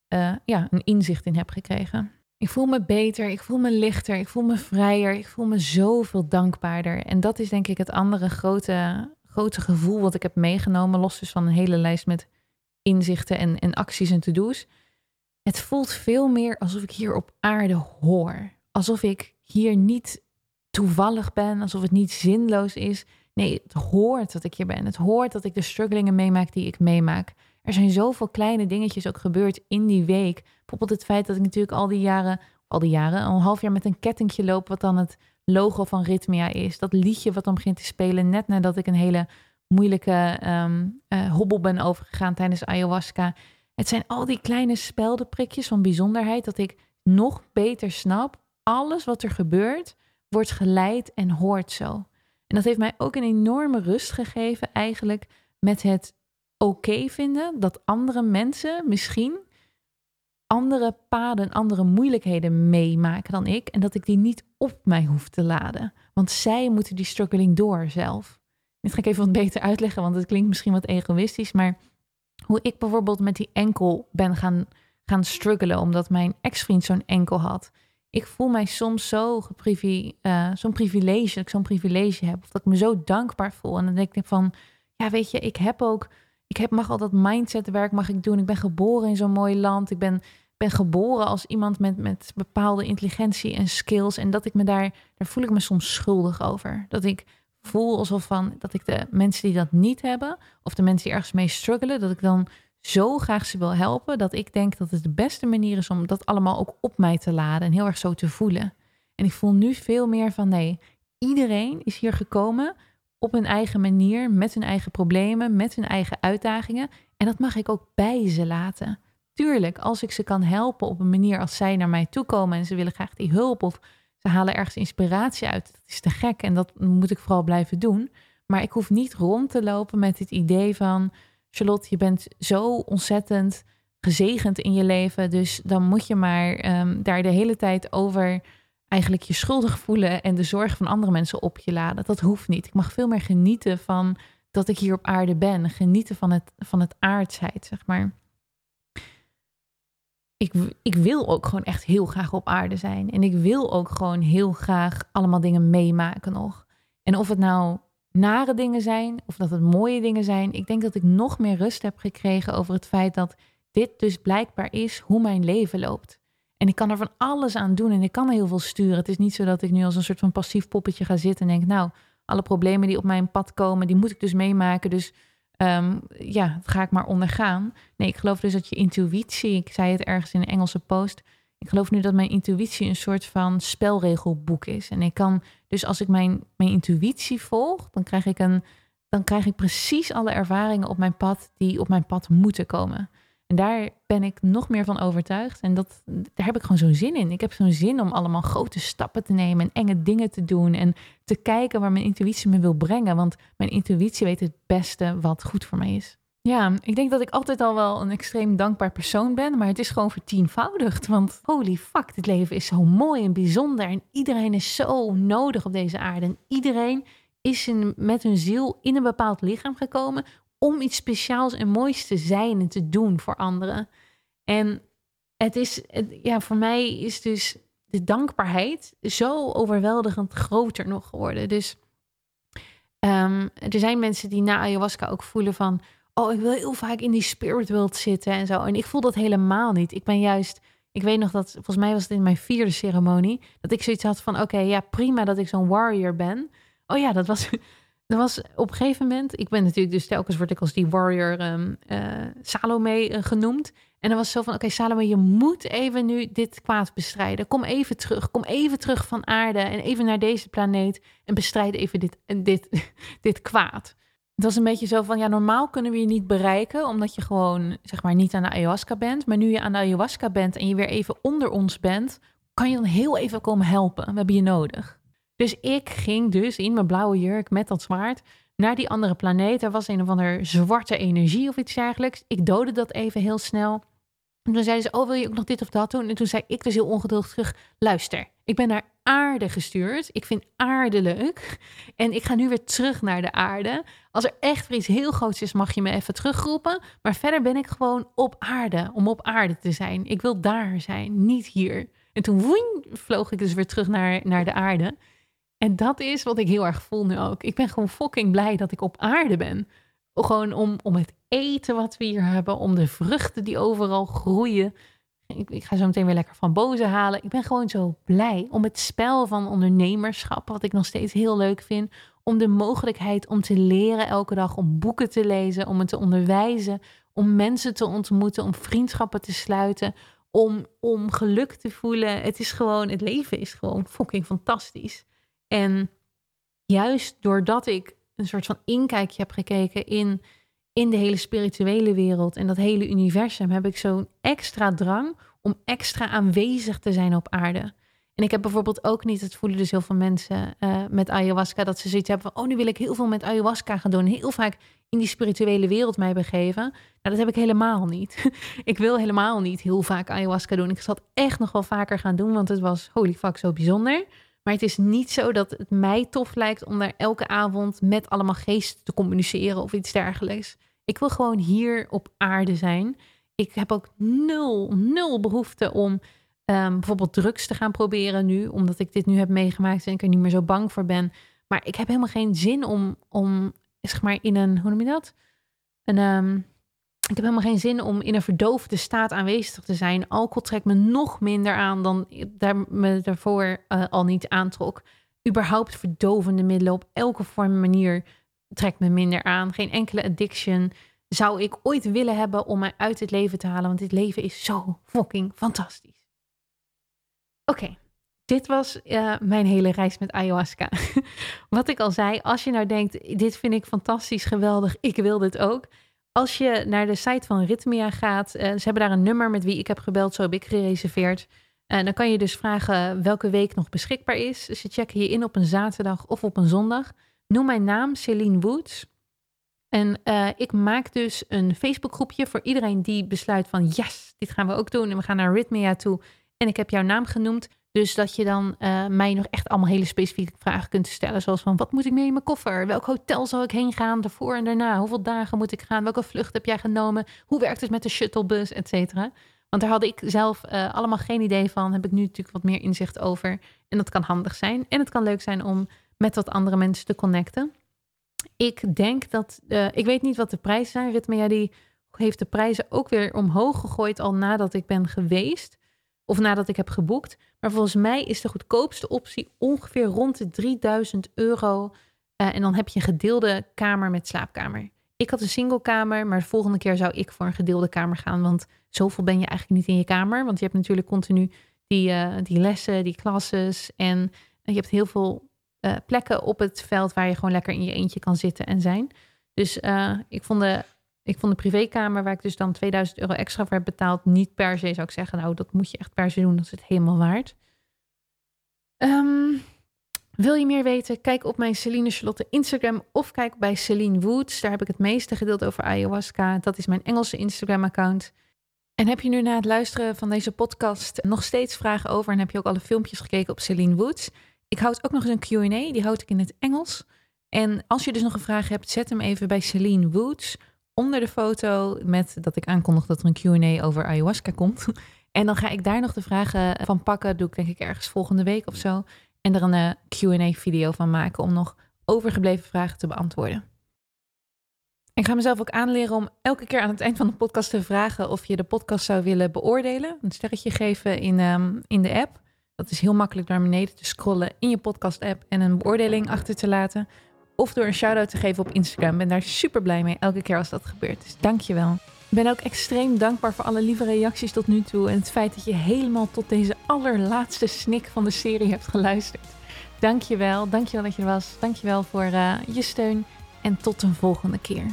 uh, ja, een inzicht in heb gekregen. Ik voel me beter, ik voel me lichter, ik voel me vrijer, ik voel me zoveel dankbaarder. En dat is denk ik het andere grote, grote gevoel wat ik heb meegenomen, los dus van een hele lijst met inzichten en, en acties en to-do's. Het voelt veel meer alsof ik hier op aarde hoor. Alsof ik hier niet toevallig ben, alsof het niet zinloos is. Nee, het hoort dat ik hier ben. Het hoort dat ik de strugglingen meemaak die ik meemaak. Er zijn zoveel kleine dingetjes ook gebeurd in die week. Bijvoorbeeld het feit dat ik natuurlijk al die jaren, al die jaren, een half jaar met een kettingje loop, wat dan het logo van Ritmia is. Dat liedje wat dan begint te spelen, net nadat ik een hele moeilijke um, hobbel ben overgegaan tijdens ayahuasca. Het zijn al die kleine speldenprikjes van bijzonderheid dat ik nog beter snap. Alles wat er gebeurt, wordt geleid en hoort zo. En dat heeft mij ook een enorme rust gegeven eigenlijk met het oké vinden dat andere mensen misschien andere paden, andere moeilijkheden meemaken dan ik. En dat ik die niet op mij hoef te laden. Want zij moeten die struggling door zelf. Dit ga ik even wat beter uitleggen, want het klinkt misschien wat egoïstisch. Maar hoe ik bijvoorbeeld met die enkel ben gaan, gaan struggelen, omdat mijn ex-vriend zo'n enkel had. Ik voel mij soms zo geprivi, uh, zo'n privilege, dat ik zo'n privilege heb. Of dat ik me zo dankbaar voel. En dan denk ik van, ja weet je, ik heb ook ik heb, mag al dat mindsetwerk mag ik doen. Ik ben geboren in zo'n mooi land. Ik ben, ben geboren als iemand met, met bepaalde intelligentie en skills. En dat ik me daar, daar voel ik me soms schuldig over. Dat ik voel alsof van dat ik de mensen die dat niet hebben, of de mensen die ergens mee struggelen, dat ik dan zo graag ze wil helpen, dat ik denk dat het de beste manier is om dat allemaal ook op mij te laden en heel erg zo te voelen. En ik voel nu veel meer van nee, iedereen is hier gekomen op hun eigen manier, met hun eigen problemen, met hun eigen uitdagingen. En dat mag ik ook bij ze laten. Tuurlijk, als ik ze kan helpen op een manier als zij naar mij toe komen en ze willen graag die hulp of ze halen ergens inspiratie uit, dat is te gek en dat moet ik vooral blijven doen. Maar ik hoef niet rond te lopen met het idee van Charlotte, je bent zo ontzettend gezegend in je leven, dus dan moet je maar ehm, daar de hele tijd over eigenlijk je schuldig voelen en de zorg van andere mensen op je laden. Dat hoeft niet. Ik mag veel meer genieten van dat ik hier op aarde ben. Genieten van het, van het aardsheid, zeg maar. Ik, ik wil ook gewoon echt heel graag op aarde zijn. En ik wil ook gewoon heel graag allemaal dingen meemaken nog. En of het nou nare dingen zijn of dat het mooie dingen zijn. Ik denk dat ik nog meer rust heb gekregen over het feit dat dit dus blijkbaar is hoe mijn leven loopt. En ik kan er van alles aan doen en ik kan heel veel sturen. Het is niet zo dat ik nu als een soort van passief poppetje ga zitten en denk, nou, Alle problemen die op mijn pad komen, die moet ik dus meemaken. Dus um, ja, dat ga ik maar ondergaan. Nee, ik geloof dus dat je intuïtie, ik zei het ergens in een Engelse post. Ik geloof nu dat mijn intuïtie een soort van spelregelboek is. En ik kan dus als ik mijn, mijn intuïtie volg, dan krijg ik een dan krijg ik precies alle ervaringen op mijn pad die op mijn pad moeten komen. En daar ben ik nog meer van overtuigd. En dat, daar heb ik gewoon zo'n zin in. Ik heb zo'n zin om allemaal grote stappen te nemen en enge dingen te doen. En te kijken waar mijn intuïtie me wil brengen. Want mijn intuïtie weet het beste wat goed voor mij is. Ja, ik denk dat ik altijd al wel een extreem dankbaar persoon ben. Maar het is gewoon vertienvoudigd. Want holy fuck, dit leven is zo mooi en bijzonder. En iedereen is zo nodig op deze aarde. En iedereen is met hun ziel in een bepaald lichaam gekomen om iets speciaals en moois te zijn en te doen voor anderen. En het is, ja, voor mij is dus de dankbaarheid zo overweldigend groter nog geworden. Dus um, er zijn mensen die na ayahuasca ook voelen van, oh, ik wil heel vaak in die spirit world zitten en zo. En ik voel dat helemaal niet. Ik ben juist, ik weet nog dat, volgens mij was het in mijn vierde ceremonie, dat ik zoiets had van, oké, ja, prima dat ik zo'n warrior ben. Oh ja, dat was, dat was op een gegeven moment. Ik ben natuurlijk dus telkens word ik als die warrior um, Salome uh, genoemd. En dan was zo van: oké, Salome, je moet even nu dit kwaad bestrijden. Kom even terug. Kom even terug van aarde en even naar deze planeet. En bestrijd even dit, dit, dit kwaad. Het was een beetje zo van: ja, normaal kunnen we je niet bereiken, omdat je gewoon zeg maar niet aan de ayahuasca bent. Maar nu je aan de ayahuasca bent en je weer even onder ons bent, kan je dan heel even komen helpen. We hebben je nodig. Dus ik ging dus in mijn blauwe jurk met dat zwaard naar die andere planeet. Er was een of andere zwarte energie of iets dergelijks. Ik doodde dat even heel snel. En toen zeiden ze, oh wil je ook nog dit of dat doen? En toen zei ik dus heel ongeduldig terug, luister, ik ben naar aarde gestuurd. Ik vind aarde leuk. En ik ga nu weer terug naar de aarde. Als er echt weer iets heel groots is, mag je me even terugroepen. Maar verder ben ik gewoon op aarde, om op aarde te zijn. Ik wil daar zijn, niet hier. En toen vloog ik dus weer terug naar, naar de aarde. En dat is wat ik heel erg voel nu ook. Ik ben gewoon fucking blij dat ik op aarde ben. Gewoon om, om het eten wat we hier hebben, om de vruchten die overal groeien. Ik, ik ga zo meteen weer lekker van boze halen. Ik ben gewoon zo blij om het spel van ondernemerschap, wat ik nog steeds heel leuk vind. Om de mogelijkheid om te leren elke dag, om boeken te lezen, om het te onderwijzen, om mensen te ontmoeten, om vriendschappen te sluiten, om, om geluk te voelen. Het is gewoon, het leven is gewoon fucking fantastisch. En juist doordat ik een soort van inkijkje heb gekeken in, in de hele spirituele wereld en dat hele universum, heb ik zo'n extra drang om extra aanwezig te zijn op aarde. En ik heb bijvoorbeeld ook niet, het voelen dus heel veel mensen uh, met ayahuasca, dat ze zoiets hebben van, oh, nu wil ik heel veel met ayahuasca gaan doen. Heel vaak in die spirituele wereld mij begeven. Nou, dat heb ik helemaal niet. ik wil helemaal niet heel vaak ayahuasca doen. Ik zal het echt nog wel vaker gaan doen, want het was, holy fuck, zo bijzonder. Maar het is niet zo dat het mij tof lijkt om daar elke avond met allemaal geesten te communiceren of iets dergelijks. Ik wil gewoon hier op aarde zijn. Ik heb ook nul, nul behoefte om um, bijvoorbeeld drugs te gaan proberen nu, omdat ik dit nu heb meegemaakt en ik er niet meer zo bang voor ben. Maar ik heb helemaal geen zin om, om zeg maar in een, hoe noem je dat? Een, um, ik heb helemaal geen zin om in een verdoofde staat aanwezig te zijn. Alcohol trekt me nog minder aan dan daar me daarvoor uh, al niet aantrok. Überhaupt verdovende middelen op elke vorm manier trekt me minder aan. Geen enkele addiction zou ik ooit willen hebben om mij uit het leven te halen. Want dit leven is zo fucking fantastisch. Oké, dit was uh, mijn hele reis met ayahuasca. Wat ik al zei, als je nou denkt, dit vind ik fantastisch, geweldig, ik wil dit ook als je naar de site van Rhythmia gaat, uh, ze hebben daar een nummer met wie ik heb gebeld, zo heb ik gereserveerd. En uh, dan kan je dus vragen welke week nog beschikbaar is. Je checken je in op een zaterdag of op een zondag. Noem mijn naam, Celine Woods. En uh, ik maak dus een Facebookgroepje voor iedereen die besluit van yes, dit gaan we ook doen. En we gaan naar Rhythmia toe. En ik heb jouw naam genoemd. Dus dat je dan uh, mij nog echt allemaal hele specifieke vragen kunt stellen. Zoals van, wat moet ik mee in mijn koffer? Welk hotel zal ik heen gaan? Daarvoor en daarna? Hoeveel dagen moet ik gaan? Welke vlucht heb jij genomen? Hoe werkt het met de shuttlebus, et cetera? Want daar had ik zelf uh, allemaal geen idee van. Heb ik nu natuurlijk wat meer inzicht over. En dat kan handig zijn. En het kan leuk zijn om met wat andere mensen te connecten. Ik denk dat, uh, ik weet niet wat de prijzen zijn. Ritmea die heeft de prijzen ook weer omhoog gegooid al nadat ik ben geweest. Of nadat ik heb geboekt. Maar volgens mij is de goedkoopste optie ongeveer rond de 3000 euro en dan heb je een gedeelde kamer met slaapkamer. Ik had een single kamer, maar de volgende keer zou ik voor een gedeelde kamer gaan. Want zoveel ben je eigenlijk niet in je kamer. Want je hebt natuurlijk continu die, uh, die lessen, die klasses. En je hebt heel veel uh, plekken op het veld waar je gewoon lekker in je eentje kan zitten en zijn. Dus ik, vond de, ik vond de privékamer, waar ik dus dan 2000 euro extra voor heb betaald, niet per se zou ik zeggen. Nou, dat moet je echt per se doen, dat is het helemaal waard. Um, wil je meer weten? Kijk op mijn Celine Charlotte Instagram of kijk bij Celine Woods. Daar heb ik het meeste gedeeld over ayahuasca. Dat is mijn Engelse Instagram-account. En heb je nu na het luisteren van deze podcast nog steeds vragen over en heb je ook alle filmpjes gekeken op Celine Woods? Ik houd ook nog eens een Q&A, die houd ik in het Engels. En als je dus nog een vraag hebt, zet hem even bij Celine Woods onder de foto met dat ik aankondig dat er een Q&A over ayahuasca komt. En dan ga ik daar nog de vragen van pakken. Doe ik denk ik ergens volgende week of zo. En er een eh, QA-video van maken om nog overgebleven vragen te beantwoorden. Ik ga mezelf ook aanleren om elke keer aan het eind van de podcast te vragen of je de podcast zou willen beoordelen. Een sterretje geven in, um, in de app. Dat is heel makkelijk naar beneden te scrollen in je podcast-app en een beoordeling achter te laten. Of door een shout-out te geven op Instagram. Ik ben daar super blij mee elke keer als dat gebeurt. Dus dank je wel. Ik ben ook extreem dankbaar voor alle lieve reacties tot nu toe. En het feit dat je helemaal tot deze allerlaatste snik van de serie hebt geluisterd. Dank je wel. Dank je wel dat je er was. Dank je wel voor uh, je steun. En tot een volgende keer.